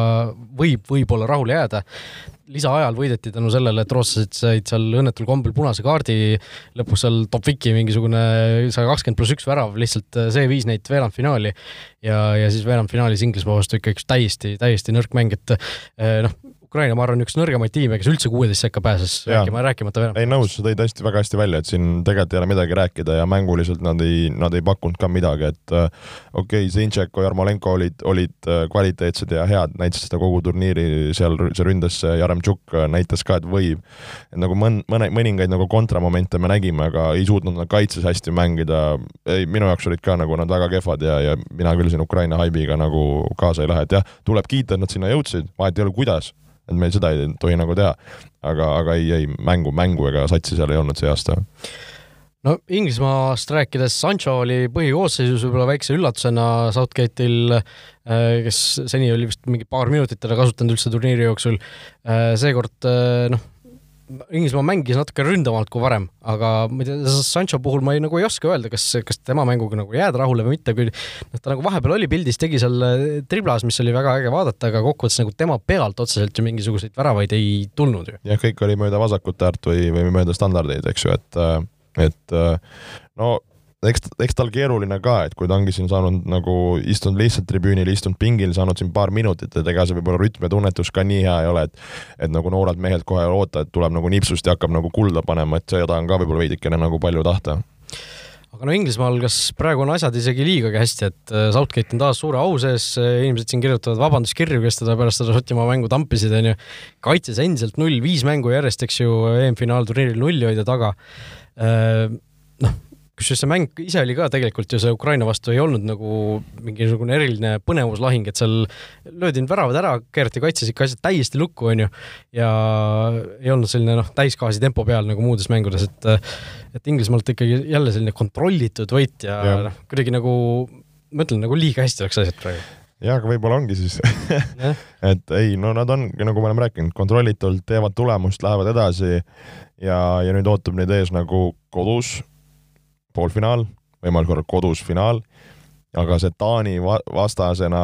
võib, võib-olla rahule jääda. lisaajal võideti tänu sellele, et rootslased said seal õnnetul kombel punase kaardi, lõpuks seal Topviki mingisugune sada kakskümmend pluss üks värav, lihtsalt see viis neid veerandfinaali ja, ja siis veerandfinaalis Inglismaa vastu ikka üks täiesti, täiesti nõrk mäng, et noh, Ukraina, ma arvan, üks nõrgemaid tiime, kes üldse kuueteist sekka pääses, rääkima, rääkimata veel. ei nõus, sa tõid hästi, väga hästi välja, et siin tegelikult ei ole midagi rääkida ja mänguliselt nad ei, nad ei pakkunud ka midagi, et äh, okei okay,, Zintšeko, Jarmolenko olid, olid äh, kvaliteetsed ja head, näitasid seda kogu turniiri seal, see ründes Jaremtšuk äh, näitas ka, et võib. nagu mõn-, mõne, mõningaid nagu kontramomente me nägime, aga ei suutnud nad kaitses hästi mängida, ei, minu jaoks olid ka nagu nad väga kehvad ja, ja mina küll siin Ukraina haibiga nagu kaasa ei lähe, et jah, tuleb kiita, et nad sinna jõudsid, vahet ei ole, kuidas et meil seda ei tohi nagu teha. aga, aga ei, ei mängu, mängu ega satsi seal ei olnud see aasta no Inglismaast rääkides, Sancho oli põhikoosseisus võib-olla väikse üllatusena Southgate'il, äh, kes seni oli vist mingi paar minutit teda kasutanud üldse turniiri jooksul. Äh, seekord äh, noh, Inglismaa mängis natuke ründavamalt kui varem, aga ma ei tea, Sancho puhul ma ei, nagu ei oska öelda, kas, kas tema mänguga nagu jääda rahule või mitte, kui noh, ta nagu vahepeal oli pildis, tegi seal äh, triblas, mis oli väga äge vaadata, aga kokkuvõttes nagu tema pealt otseselt ju mingisuguseid väravaid ei tulnud ju. jah, kõik oli mööda vasakut äärt või, või mööda standardeid, eks ju, et, äh, et äh, no eks, eks tal keeruline ka, et kui ta ongi siin saanud nagu istunud lihtsalt tribüünil, istunud pingil, saanud siin paar minutit, et ega see võib-olla rütm ja tunnetus ka nii hea ei ole, et et nagu noorelt mehelt kohe ei oota, et tuleb nagu nipsust ja hakkab nagu kulda panema, et seda on ka võib-olla veidikene nagu palju tahta aga no Inglismaal, kas praegu on asjad isegi liigagi hästi, et äh, Southgate on taas suure au sees, inimesed siin kirjutavad vabanduskirju, kes teda pärast seda Šotimaa mängu tampisid, onju. kaitses endiselt null, viis mängu järjest, eks ju, EM-finaalturniiril nulli hoida taga. Äh, noh, kusjuures see mäng ise oli ka tegelikult ju see Ukraina vastu ei olnud nagu mingisugune eriline põnevuslahing, et seal löödi need väravad ära, keerati kaitses ikka asjad täiesti lukku, onju, ja ei olnud selline noh, täisgaasi tempo peal nagu muudes mängudes, et et Inglismaalt ikkagi jälle selline kontrollitud võit ja, ja. noh, kuidagi nagu ma ütlen, nagu liiga hästi läks asjad praegu. Jah, aga võib-olla ongi siis. Et ei, no nad on, nagu me oleme rääkinud, kontrollitult teevad tulemust, lähevad edasi ja, ja nüüd ootab neid ees nagu kodus poolfinaal, võimalikul korral kodus finaal, aga see Taani vastasena,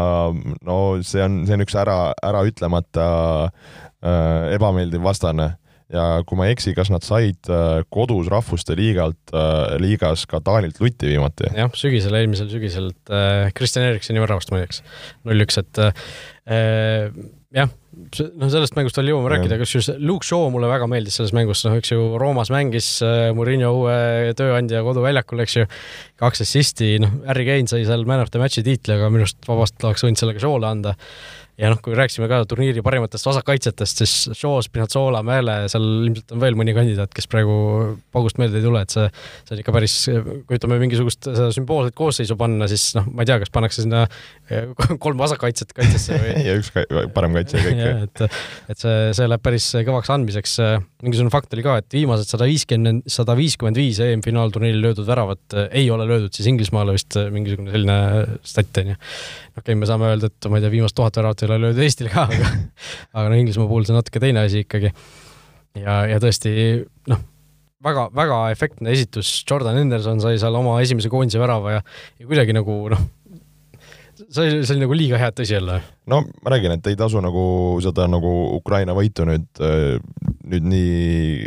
no see on, see on üks ära, äraütlemata äh, ebameeldiv vastane ja kui ma ei eksi, kas nad said äh, kodus Rahvuste Liigalt äh,, liigas ka Taanilt lutti viimati? jah, sügisel, eelmisel sügisel, et äh, Kristjan Eriksoni väravast muideks, null-üks, et äh, jah, noh, sellest mängust veel jõuame rääkida, kusjuures Luke Shaw mulle väga meeldis selles mängus, noh, eks ju, Roomas mängis äh, Murillo uue tööandja koduväljakul, eks ju, kaks assisti, noh, Harry Kane sai seal man of the match'i tiitli, aga minu arust vabalt oleks võinud selle ka Shaw'le anda ja noh, kui rääkisime ka turniiri parimatest vasakkaitsjatest, siis Shaw, Spinazzola, Mäele, seal ilmselt on veel mõni kandidaat, kes praegu paugust meelde ei tule, et see, see on ikka päris, kui ütleme, mingisugust seda sümboolset koosseisu panna, siis noh, ma ei tea, kas pannakse sinna eh, kolm vasakkaitset kaitsesse või ja üks parem kaitse ja kõik. Et, et see, see läheb päris kõvaks andmiseks. mingisugune fakt oli ka, et viimased sada viiskümmend, sada viiskümmend viis EM-finaalturniiril löödud väravat eh, ei ole löödud siis Inglismaale vist eh, mingisugune selline stat on ju. okei okay,, me saame öelda, et ma ei tea, viimast tuhat väravat ei ole löödud Eestile ka, aga aga no Inglismaa puhul see on natuke teine asi ikkagi. ja, ja tõesti noh, väga, väga efektne esitus, Jordan Henderson sai seal oma esimese koondise värava ja, ja kuidagi nagu noh, see oli, see oli nagu liiga hea, et tõsi olla. no ma räägin, et ei tasu nagu seda nagu Ukraina võitu nüüd, nüüd nii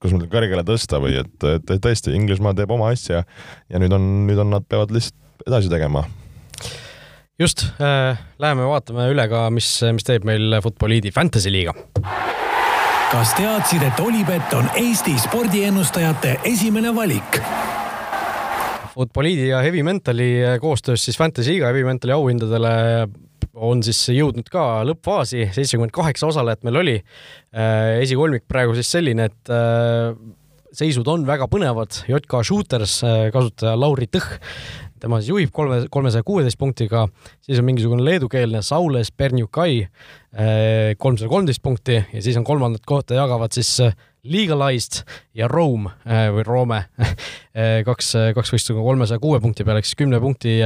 kuidas ma ütlen, kõrgele tõsta või et, et tõesti, Inglismaa teeb oma asja ja nüüd on, nüüd on, nad peavad lihtsalt edasi tegema just äh,, läheme vaatame üle ka, mis, mis teeb meil Futboliidi Fantasy liiga. kas teadsid, et Olipet on Eesti spordiennustajate esimene valik? Futboliidi ja Heavy Mentali koostöös siis Fantasy liiga Heavy Mentali auhindadele on siis jõudnud ka lõppfaasi, seitsekümmend kaheksa osalejat meil oli. Äh, esikolmik praegu siis selline, et äh, seisud on väga põnevad, JK Shooters äh, kasutaja Lauri Tõh tema siis juhib kolme, kolmesaja kuueteist punktiga, siis on mingisugune leedukeelne Saules Bernjukai eh, kolmsada kolmteist punkti ja siis on kolmandat kohta jagavad siis Legalized ja Rome eh, või Roome kaks, kaks võistlust kolmesaja kuue punkti peale, ehk siis kümne punkti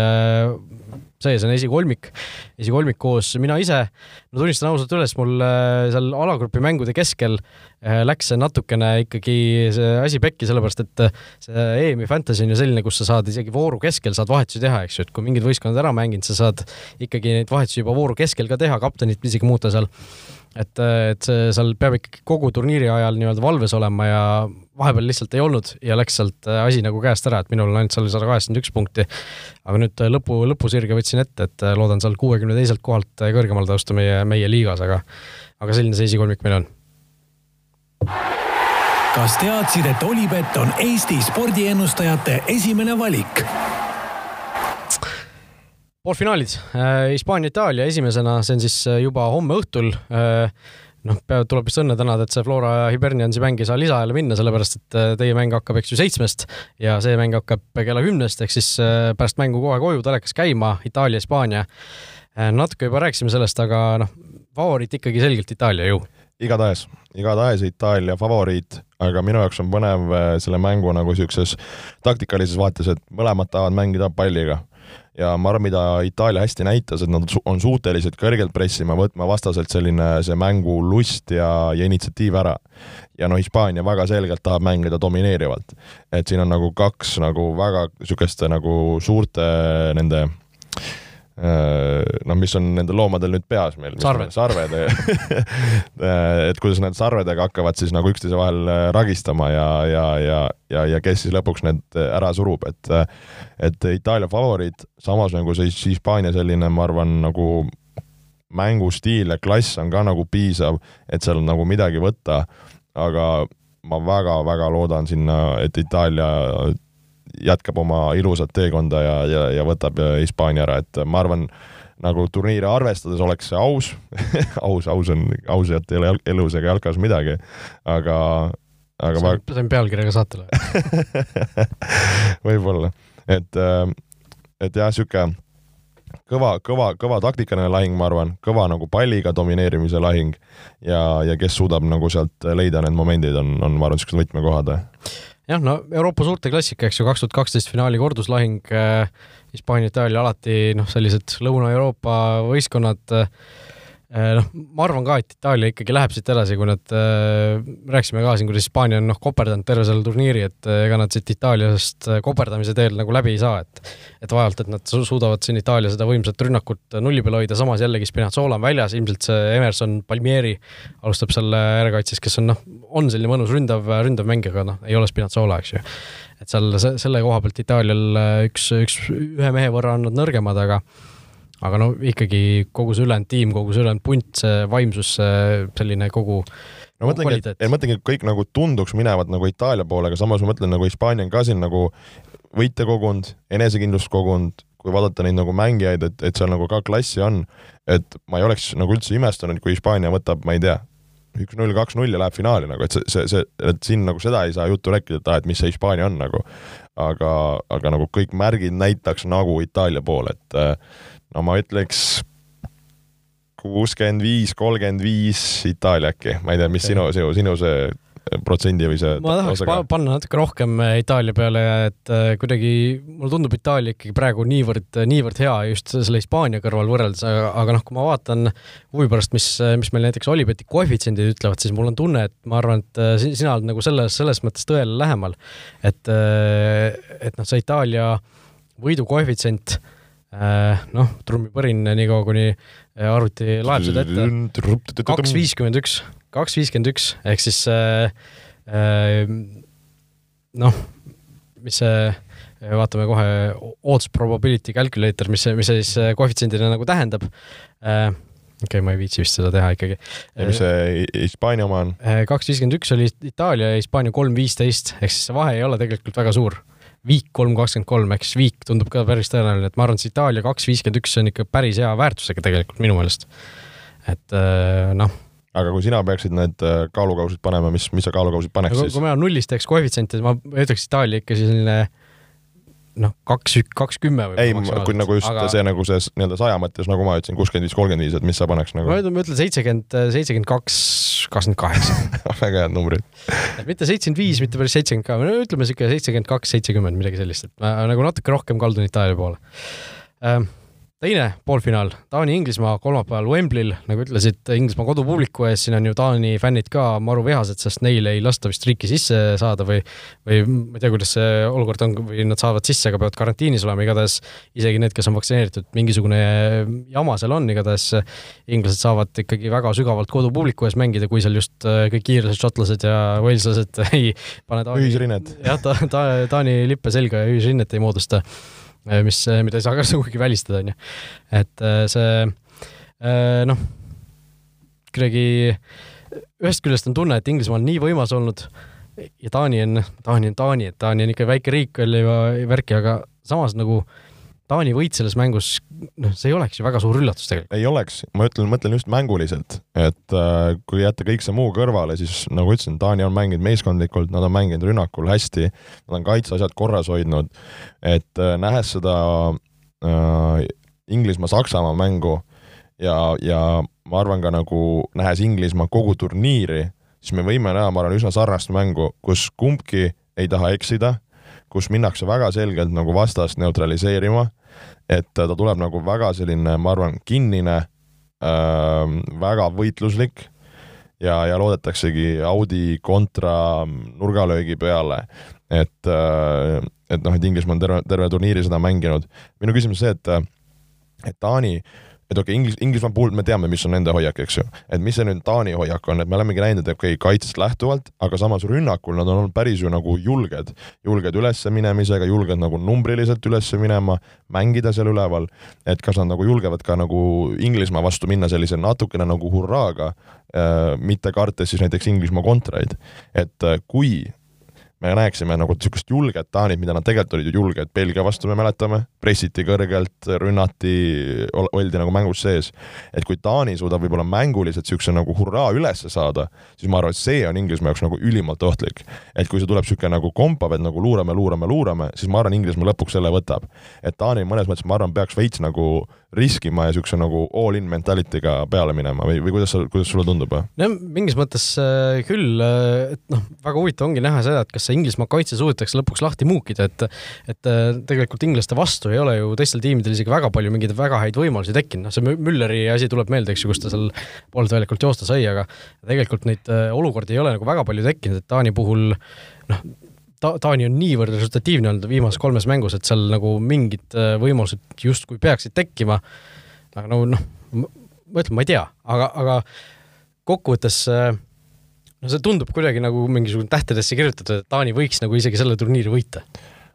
sees on esikolmik, esikolmik koos mina ise, no tunnistan ausalt üles, mul seal alagrupi mängude keskel läks see natukene ikkagi see asi pekki, sellepärast et see EM-i fantasy on ju selline, kus sa saad isegi vooru keskel saad vahetusi teha, eks ju, et kui mingid võistkonnad ära mänginud, sa saad ikkagi neid vahetusi juba vooru keskel ka teha, kaptenit isegi muuta seal et, et see seal peab ikkagi kogu turniiri ajal nii-öelda valves olema ja vahepeal lihtsalt ei olnud ja läks sealt äh, asi nagu käest ära, et minul on ainult seal sada kaheksakümmend üks punkti. aga nüüd äh, lõpu, lõpusirge võtsin ette, et äh, loodan seal kuuekümne teiselt kohalt kõrgemale tõusta meie, meie liigas, aga, aga selline see esikolmik meil on. kas teadsid, et Olipet on Eesti spordiennustajate esimene valik? Poolfinaalid, äh, Hispaania-Itaalia esimesena, see on siis äh, juba homme õhtul. Äh, noh, peab, tuleb vist õnne tänada, et see Flora ja Hiberniansi mäng ei saa lisaajale minna, sellepärast et teie mäng hakkab, eks ju, seitsmest ja see mäng hakkab kella kümnest, ehk siis pärast mängu kohe koju telekas käima, Itaalia-Hispaania. natuke juba rääkisime sellest, aga noh, favoriit ikkagi selgelt Itaalia ju igatahes, igatahes Itaalia favoriit, aga minu jaoks on põnev selle mängu nagu siukses taktikalises vaates, et mõlemad tahavad mängida palliga ja ma arvan, mida Itaalia hästi näitas, et nad on suutelised kõrgelt pressima, võtma vastaselt selline see mängu lust ja, ja initsiatiiv ära. ja noh, Hispaania väga selgelt tahab mängida domineerivalt. et siin on nagu kaks nagu väga niisuguste nagu suurte nende Äh, noh, mis on nendel loomadel nüüd peas meil. sarved. sarved et kuidas nad sarvedega hakkavad siis nagu üksteise vahel äh, ragistama ja, ja, ja, ja, ja kes siis lõpuks need äh, ära surub, et et Itaalia favoriit, samas nagu see Hispaania selline, ma arvan, nagu mängustiil ja klass on ka nagu piisav, et seal nagu midagi võtta, aga ma väga-väga loodan sinna, et Itaalia jätkab oma ilusat teekonda ja, ja, ja võtab Hispaania ära, et ma arvan, nagu turniire arvestades oleks see aus aus, aus on, ausalt ei ole elus ega jalkas midagi, aga, aga see on, ma... see on pealkirjaga saatele. Võib-olla, et, et jah, sihuke kõva, kõva, kõva taktikaline lahing, ma arvan, kõva nagu palliga domineerimise lahing ja, ja kes suudab nagu sealt leida need momendid, on, on, ma arvan, niisugused võtmekohad jah, no Euroopa suurte klassika, eks ju, kaks tuhat kaksteist finaali korduslahing äh,, Hispaania, Itaalia alati noh, sellised Lõuna-Euroopa võistkonnad äh, noh, ma arvan ka, et Itaalia ikkagi läheb siit edasi, kui nad äh,, rääkisime ka siin, kuidas Hispaania on noh, koperdanud terve selle turniiri, et äh, ega nad siit Itaaliast äh, koperdamise teel nagu läbi ei saa, et et vaevalt, et nad suudavad siin Itaalia seda võimsat rünnakut nulli peal hoida, samas jällegi Spinazzola on väljas, ilmselt see Emerson Palmieri alustab selle järekaitses, kes on noh, on selline mõnus ründav, ründav mängija, aga noh, ei ole Spinazzola, eks ju. et seal selle koha pealt Itaalial üks, üks, ühe mehe võrra on nad nõrgemad, aga aga no ikkagi kogu see ülejäänud tiim, kogu see ülejäänud punt, see vaimsus, selline kogu no mõtlengi, et mõtlengi, et kõik nagu tunduks minevat nagu Itaalia poole, aga samas ma mõtlen nagu Hispaania on ka siin nagu võite kogunud, enesekindlust kogunud, kui vaadata neid nagu mängijaid, et, et seal nagu ka klassi on, et ma ei oleks nagu üldse imestanud, kui Hispaania võtab, ma ei tea, üks-null, kaks-null ja läheb finaali nagu, et see, see, see, et siin nagu seda ei saa juttu rääkida, et aa, et mis see Hispaania on nagu. aga, aga nagu kõik märgid näitaks nagu Itaalia poole, et no ma ütleks kuuskümmend viis, kolmkümmend viis Itaalia äkki, ma ei tea, mis sinu, sinu, sinu see protsendi või see ma tahaks osaga? panna natuke rohkem äh, Itaalia peale, et äh, kuidagi mulle tundub Itaalia ikkagi praegu niivõrd, niivõrd hea just selle Hispaania kõrval võrreldes, aga, aga noh, kui ma vaatan huvi pärast, mis, mis meil näiteks Olibeti koefitsiendid ütlevad, siis mul on tunne, et ma arvan, et äh, sina oled nagu selles, selles mõttes tõele lähemal. et, et noh, see Itaalia võidu koefitsient Äh, noh, trummipõrin niikaua, kuni äh, arvuti laeb seda ette. kaks viiskümmend üks, kaks viiskümmend üks, ehk siis äh, äh, noh, mis see, vaatame kohe, odds probability calculator, mis see, mis see siis koefitsiendina nagu tähendab äh,. okei okay,, ma ei viitsi vist seda teha ikkagi. ja mis see Hispaania oma on? kaks viiskümmend üks oli Itaalia ja Hispaania kolm viisteist, ehk siis see vahe ei ole tegelikult väga suur viik kolm kakskümmend kolm, siis viik tundub ka päris tõenäoline, et ma arvan, et see Itaalia kaks viiskümmend üks on ikka päris hea väärtusega tegelikult minu meelest. et äh, noh. aga kui sina peaksid need äh, kaalukausid panema, mis, mis sa kaalukausid paneks siis? kui ma nullist teeks koefitsiente, ma ütleks Itaalia ikka selline noh, kaks, kaks kümme või? ei, kui nagu just aga... see nagu see nii-öelda saja mõttes, nagu ma ütlesin, kuuskümmend viis, kolmkümmend viis, et mis sa paneks nagu? ma ütlen, ma ütlen seitsekümmend, seitsekümmend kaks, kakskümmend kaheksa. väga head numbrid. mitte seitsekümmend viis, mitte päris seitsekümmend ka, no ütleme sihuke seitsekümmend kaks, seitsekümmend, midagi sellist, et ma nagu natuke rohkem kaldun Itaalia poole ähm, teine poolfinaal, Taani-Inglismaa kolmapäeval Wembley'l, nagu ütlesid, Inglismaa kodupubliku ees, siin on ju Taani fännid ka maru vihased, sest neil ei lasta vist riiki sisse saada või või ma ei tea, kuidas see olukord on, või nad saavad sisse, aga peavad karantiinis olema, igatahes isegi need, kes on vaktsineeritud, mingisugune jama seal on, igatahes inglased saavad ikkagi väga sügavalt kodupubliku ees mängida, kui seal just äh, kõik iirlased, šotlased ja waleslased ei pane Taani ühisrinnet. jah, ta, ta, Taani lippe selga ja ühisrinnet ei moodusta mis, äh, mida ei saa ka sugugi välistada, on ju. et äh, see noh, kuidagi ühest küljest on tunne, et Inglismaa on nii võimas olnud ja Taani on, Taani on Taani, et Taani on ikka väike riik veel ja värki, aga samas nagu äh, Taani võit selles mängus, noh, see ei oleks ju väga suur üllatus tegelikult. ei oleks, ma ütlen, mõtlen just mänguliselt, et äh, kui jätta kõik see muu kõrvale, siis nagu ütlesin, Taani on mänginud meeskondlikult, nad on mänginud rünnakul hästi, nad on kaitseasjad korras hoidnud, et äh, nähes seda äh, Inglismaa-Saksamaa mängu ja, ja ma arvan ka nagu nähes Inglismaa kogu turniiri, siis me võime näha, ma arvan, üsna sarnast mängu, kus kumbki ei taha eksida kus minnakse väga selgelt nagu vastast neutraliseerima, et ta tuleb nagu väga selline, ma arvan, kinnine äh,, väga võitluslik ja, ja loodetaksegi Audi kontra nurgalöögi peale, et äh, et noh, et Inglismaa on terve, terve turniiri seda mänginud. minu küsimus see, et et Taani äh, et okei okay,, Inglis-, Inglismaa puhul me teame, mis on nende hoiak, eks ju. et mis see nüüd Taani hoiak on, et me olemegi näinud, et okei okay,, kaitsest lähtuvalt, aga samas rünnakul nad on olnud päris ju nagu julged, julged ülesminemisega, julged nagu numbriliselt üles minema, mängida seal üleval, et kas nad nagu julgevad ka nagu Inglismaa vastu minna sellise natukene nagu hurraaga äh,, mitte kartes siis näiteks Inglismaa kontraid. et äh, kui me näeksime nagu niisugust julget Taanit, mida nad tegelikult olid ju julged Belgia vastu, me mäletame, pressiti kõrgelt, rünnati, oldi nagu mängus sees. et kui Taani suudab võib-olla mänguliselt niisuguse nagu hurraa üles saada, siis ma arvan, et see on Inglismaa jaoks nagu ülimalt ohtlik. et kui see tuleb niisugune nagu kompav, et nagu luurame, luurame, luurame, siis ma arvan, Inglismaa lõpuks selle võtab. et Taani mõnes mõttes, ma arvan, peaks veits nagu riskima ja niisuguse nagu all-in mentality'ga peale minema või, või kuidas sa, kuidas sulle tundub? no mingis mõttes äh, küll, äh, et noh, väga huvitav ongi näha seda, et kas see Inglismaa kaitse suudetakse lõpuks lahti muukida, et et äh, tegelikult inglaste vastu ei ole ju teistel tiimidel isegi väga palju mingeid väga häid võimalusi tekkinud, noh see Mülleri asi tuleb meelde, eks ju, kus ta seal poolelt väljakult joosta sai, aga tegelikult neid olukordi ei ole nagu väga palju tekkinud, et Taani puhul noh, ta-, Taani on niivõrd resultatiivne olnud viimases kolmes mängus, et seal nagu mingid äh, võimalused justkui peaksid tekkima, aga no noh, ma ütlen, ma ei tea, aga, aga kokkuvõttes äh, no see tundub kuidagi nagu mingisugune tähtedesse kirjutatud, et Taani võiks nagu isegi selle turniiri võita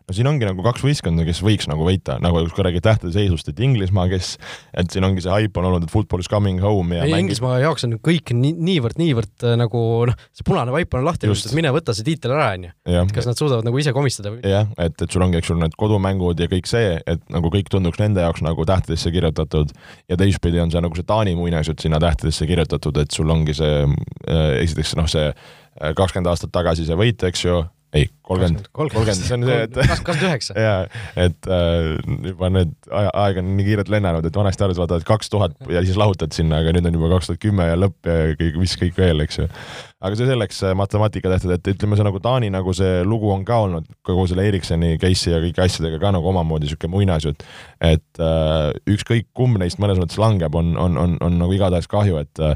no siin ongi nagu kaks võistkonda, kes võiks nagu võita, nagu kui räägid tähtede seisust, et Inglismaa, kes, et siin ongi see haip on olnud, et football is coming home ja ei, mängib... Inglismaa jaoks on kõik nii, niivõrd, niivõrd äh, nagu noh, see punane vaip on lahti et mine võta see tiitel ära, onju. et kas nad suudavad nagu ise komistada või? jah, et, et sul ongi, eks sul need kodumängud ja kõik see, et nagu kõik tunduks nende jaoks nagu tähtedesse kirjutatud ja teistpidi on see nagu see Taani muinasjutt sinna tähtedesse kirjutatud, et sul ongi see äh, esiteks noh, see äh, kakskümmend aastat tagasi see võit, eks ju, ei, kolmkümmend, kolmkümmend, see on see, et kakskümmend üheksa. jaa, et äh, juba need aja, aeg on nii kiirelt lennanud, et vanasti arvasid, vaata, et kaks tuhat ja siis lahutad sinna, aga nüüd on juba kaks tuhat kümme ja lõpp ja kõik, mis kõik veel, eks ju. aga see selleks, matemaatika tehtud, et ütleme, see nagu Taani nagu see lugu on ka olnud kogu selle Ericssoni case'i ja kõigi asjadega ka nagu omamoodi niisugune muinasjutt. et äh, ükskõik kumb neist mõnes mõttes langeb, on, on, on, on nagu igatahes kahju, et äh,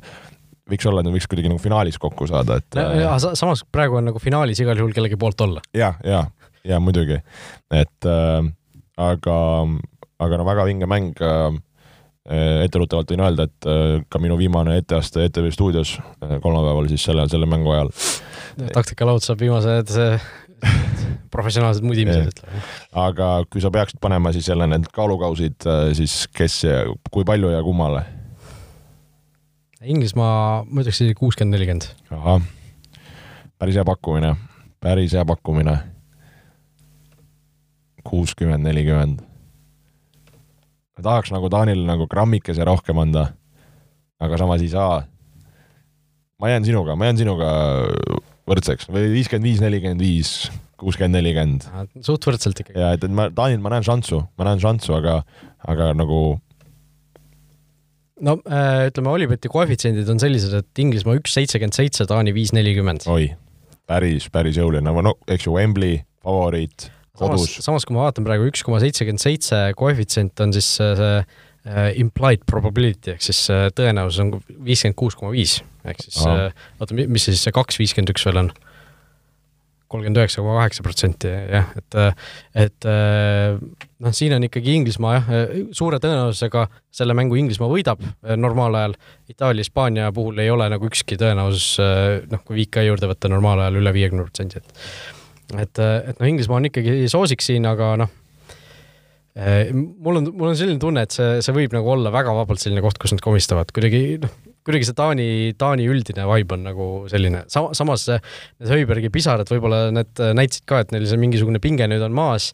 võiks olla, et nad võiks kuidagi nagu finaalis kokku saada, et no,. Äh, samas praegu on nagu finaalis igal juhul kellegi poolt olla. ja, ja, ja muidugi, et äh, aga, aga no väga vinge mäng äh, etteruttavalt võin öelda, et äh, ka minu viimane etteaste ETV stuudios äh, kolmapäeval siis selle, selle mängu ajal. taktikalaud saab viimased professionaalsed mudimised, ütleme. aga kui sa peaksid panema siis jälle need kaalukausid, äh, siis kes ja kui palju ja kummale? Inglismaa, ma ütleks isegi kuuskümmend, nelikümmend. ahah, päris hea pakkumine, päris hea pakkumine. kuuskümmend, nelikümmend. ma tahaks nagu Taanile nagu grammikese rohkem anda, aga samas ei saa. ma jään sinuga, ma jään sinuga võrdseks või viiskümmend viis, nelikümmend viis, kuuskümmend, nelikümmend. suht võrdselt ikkagi. ja et, et ma, Taanil ma näen šanssu, ma näen šanssu, aga, aga nagu no äh, ütleme, Olibeti koefitsiendid on sellised, et Inglismaa üks seitsekümmend seitse, Taani viis nelikümmend. oi, päris, päris jõuline, no eks ju Wembley, favoriit, kodus. samas, kui ma vaatan praegu üks koma seitsekümmend seitse koefitsient on siis see implied probability ehk siis tõenäosus on viiskümmend kuus koma viis, ehk siis oota, mis see siis see kaks viiskümmend üks veel on? Kolmkümmend üheksa koma kaheksa protsenti jah, et, et noh, siin on ikkagi Inglismaa jah, suure tõenäosusega selle mängu Inglismaa võidab normaalajal. Itaalia, Hispaania puhul ei ole nagu ükski tõenäosus noh, kui VK juurde võtta normaalajal üle viiekümne protsendi, et et, et noh, Inglismaa on ikkagi soosik siin, aga noh, mul on, mul on selline tunne, et see, see võib nagu olla väga vabalt selline koht, kus nad komistavad, kuidagi noh kuidagi see Taani, Taani üldine vibe on nagu selline, sama, samas need Höibergi pisarad võib-olla need näitasid ka, et neil see mingisugune pinge nüüd on maas.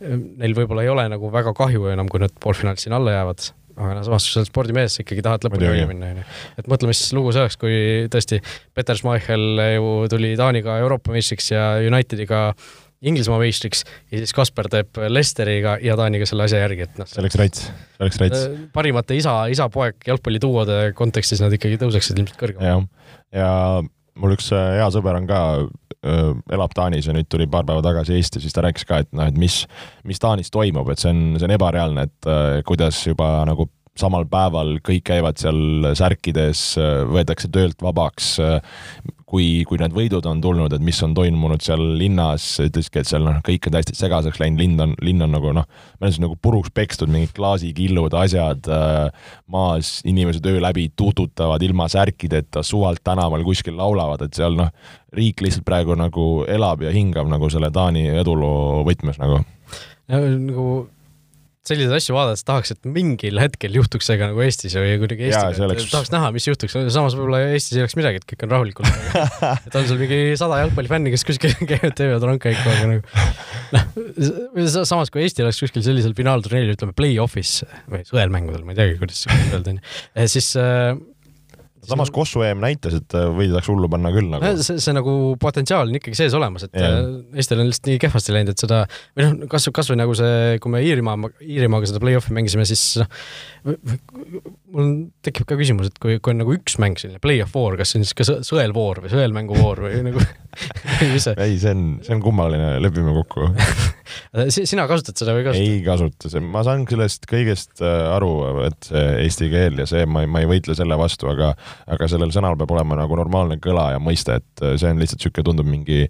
Neil võib-olla ei ole nagu väga kahju enam, kui nad poolfinaalis siin alla jäävad, aga no samas, kui sa oled spordimees, sa ikkagi tahad lõpuni välja minna, onju. et mõtle, mis lugu see oleks, kui tõesti Peter Schmeichel ju tuli Taaniga Euroopa meistriks ja Unitediga Inglismaa meistriks ja siis Kasper teeb Lesteriga ja Taaniga selle asja järgi, et noh. see oleks rats, see oleks rats. Äh, parimate isa, isa-poeg jalgpallituuode kontekstis nad ikkagi tõuseksid ilmselt kõrgemale. ja mul üks äh, hea sõber on ka, äh, elab Taanis ja nüüd tuli paar päeva tagasi Eesti, siis ta rääkis ka, et noh, et mis, mis Taanis toimub, et see on, see on ebareaalne, et kuidas juba nagu samal päeval kõik käivad seal särkides, võetakse töölt vabaks, kui, kui need võidud on tulnud, et mis on toimunud seal linnas, ütlesidki, et seal noh, kõik on täiesti segaseks läinud, linn on, linn on nagu noh, meil on nagu puruks pekstud, mingid klaasikillud, asjad maas, inimesed öö läbi tututavad ilma särkideta, suvalt tänaval kuskil laulavad, et seal noh, riik lihtsalt praegu nagu elab ja hingab nagu selle Taani eduloo võtmes nagu. nagu selliseid asju vaadates tahaks, et mingil hetkel juhtuks see ka nagu Eestis või kuidagi Eestiga, oleks... tahaks näha, mis juhtuks, samas võib-olla Eestis ei oleks midagi, et kõik on rahulikult et on sul mingi sada jalgpallifänni, kes kuskil käivad, teevad rongkäiku, aga nagu noh, samas kui Eesti oleks kuskil sellisel finaalturniiril, ütleme play-off'is või sõelmängudel, ma ei teagi, kuidas öelda, onju, siis äh, samas Kossu EM näitas, et äh, võidaks hullu panna küll nagu. see, see nagu potentsiaal on ikkagi sees olemas, et yeah. Äh, Eestil on lihtsalt nii kehvasti läinud, et seda või noh, kas, kasvõi nagu see, kui me Iirimaa, Iirimaaga seda play-off'i mängisime, siis noh, mul tekib ka küsimus, et kui, kui on nagu üks mäng, selline play-off voor, kas see on siis ka sõelvoor või sõelmänguvoor või nagu? ei, see on, see on kummaline, lepime kokku. Sina kasutad seda või ei kasuta? ei kasuta, ma saan sellest kõigest äh, aru, et see eesti keel ja see, ma ei, ma ei võitle selle vastu, aga aga sellel sõnal peab olema nagu normaalne kõla ja mõiste, et äh, see on lihtsalt niisugune, tundub mingi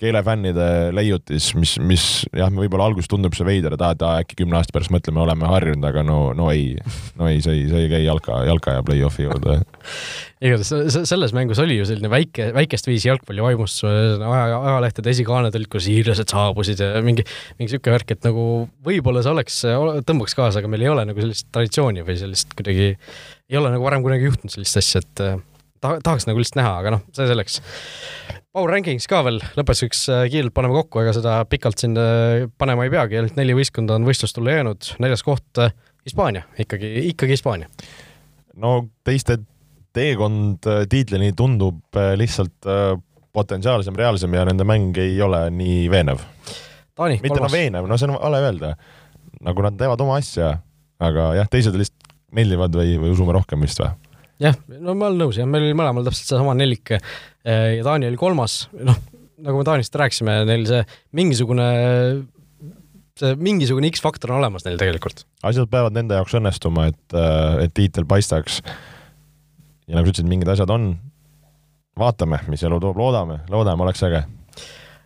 keelefännide leiutis, mis, mis jah, võib-olla alguses tundub see veider, et aa, äkki kümne aasta pärast mõtleme, oleme harjunud, aga no, no ei, no ei, see ei, see ei käi jalka, jalka ja play-off'i juurde igatahes selles mängus oli ju selline väike, väikest viisi jalgpallivaimustus, aja, ajalehtede esikaaned olid, kus hiirlased saabusid ja mingi, mingi sihuke värk, et nagu võib-olla see oleks, tõmbaks kaasa, aga meil ei ole nagu sellist traditsiooni või sellist kuidagi, ei ole nagu varem kunagi juhtunud sellist asja, et eh, ta, tahaks nagu lihtsalt näha, aga noh, see selleks. Power Rankings ka veel, lõpetuseks eh, kiirelt paneme kokku, ega seda pikalt siin eh, panema ei peagi, ainult neli võistkonda on võistlustulle jäänud, neljas koht Hispaania, ikkagi, ikkagi Hispaania. no teiste teekond äh, tiitlini tundub äh, lihtsalt äh, potentsiaalsem, reaalsem ja nende mäng ei ole nii veenev. mitte no veenev, no see on vale öelda. nagu nad teevad oma asja, aga jah, teised lihtsalt meeldivad või, või usume rohkem vist või? jah, no ma olen nõus jah, meil oli mõlemal täpselt seesama nelik ja Taani oli kolmas, noh, nagu me Taanist rääkisime, neil see mingisugune see mingisugune X-faktor on olemas neil tegelikult. asjad peavad nende jaoks õnnestuma, et, et tiitel paistaks ja nagu sa ütlesid, mingid asjad on, vaatame, mis elu toob, loodame, loodame, oleks äge.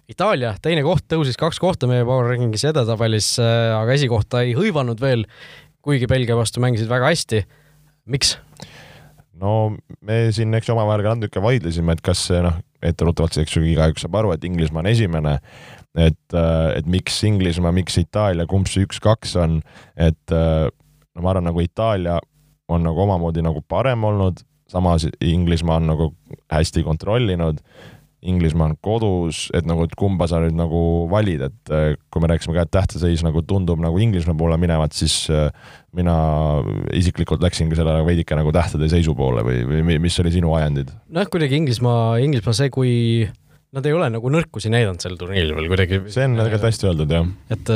Itaalia teine koht tõusis kaks kohta meie Power Rankingis edetabelis, äh, aga esikohta ei hõivanud veel, kuigi Belgia vastu mängisid väga hästi. miks? no me siin, eks ju, omavahel ka natuke vaidlesime, et kas see noh, etteruttavalt, eks ju, igaüks saab aru, et Inglismaa on esimene, et, äh, et miks Inglismaa, miks Itaalia, kumb see üks-kaks on, et äh, no ma arvan, nagu Itaalia on nagu omamoodi nagu parem olnud, samas Inglismaa on nagu hästi kontrollinud, Inglismaa on kodus, et nagu, et kumba sa nüüd nagu valid, et äh, kui me rääkisime ka, et tähteseis nagu tundub nagu Inglismaa poole minevat, siis äh, mina isiklikult läksingi selle veidike nagu tähtede seisu poole või, või mis oli sinu ajendid? nojah, kuidagi Inglismaa, Inglismaa see, kui nad ei ole nagu nõrkusi näidanud sel turniiril veel kuidagi. see on tegelikult hästi öeldud, jah. et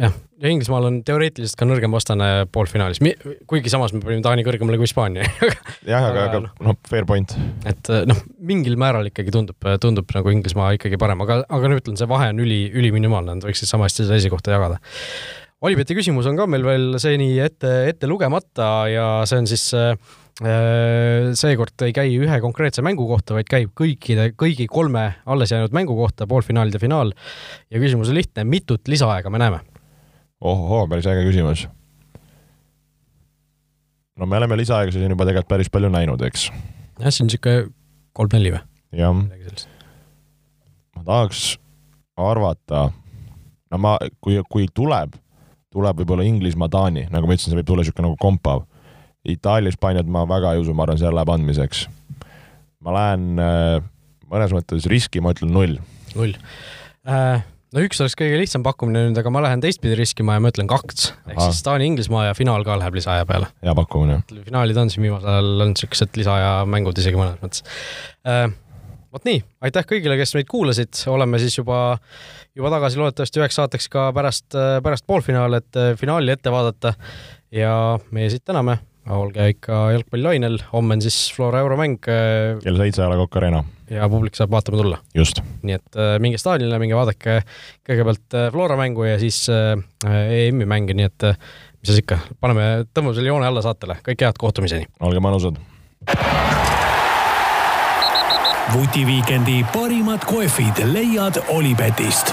jah, ja Inglismaal on teoreetiliselt ka nõrgem vastane poolfinaalis, kuigi samas me panime Taani kõrgemale kui Hispaania jah, aga, aga noh, noh, fair point. et noh, mingil määral ikkagi tundub, tundub nagu Inglismaa ikkagi parem, aga, aga no ütlen, see vahe on üli, üliminimaalne, nad võiksid sama hästi seda esikohta jagada. Olibeti küsimus on ka meil veel seni ette, ette lugemata ja see on siis äh, seekord ei käi ühe konkreetse mängu kohta, vaid käib kõikide, kõigi kolme alles jäänud mängu kohta, poolfinaalid ja finaal. ja küsimus on lihtne, mitut lisaaega me näeme? Ohohoo, päris äge küsimus. no me oleme lisaaega siin juba tegelikult päris palju näinud, eks. jah, see on niisugune kolm-neli või? jah. ma tahaks arvata, no ma, kui, kui tuleb, tuleb võib-olla Inglismaa, Taani, nagu ma ütlesin, see võib tulla niisugune nagu kompav. Itaalia, Hispaaniat ma väga ei usu, ma arvan, seal läheb andmiseks. ma lähen äh, mõnes mõttes riski, ma ütlen null. null äh, no üks oleks kõige lihtsam pakkumine nüüd, aga ma lähen teistpidi riskima ja ma ütlen kaks. ehk siis Taani-Inglismaa ja finaal ka läheb lisaaja peale. hea pakkumine. finaalid on siin viimasel ajal olnud siuksed lisaaja mängud isegi mõnes mõttes äh, vot nii, aitäh kõigile, kes meid kuulasid, oleme siis juba, juba tagasi loodetavasti üheks saateks ka pärast, pärast poolfinaali, et äh, finaali ette vaadata. ja meie siit täname, olge ikka jalgpallilainel, homme on siis Flora euromäng. Äh, kell seitse A Le Coq Arena. ja publik saab vaatama tulla. just. nii et äh, minge staadionile, minge vaadake kõigepealt Flora mängu ja siis EM-i mänge, nii et mis siis ikka, paneme, tõmbame selle joone alla saatele, kõike head, kohtumiseni! olge mõnusad! vutiviikendi parimad kohvid leiad Olipetist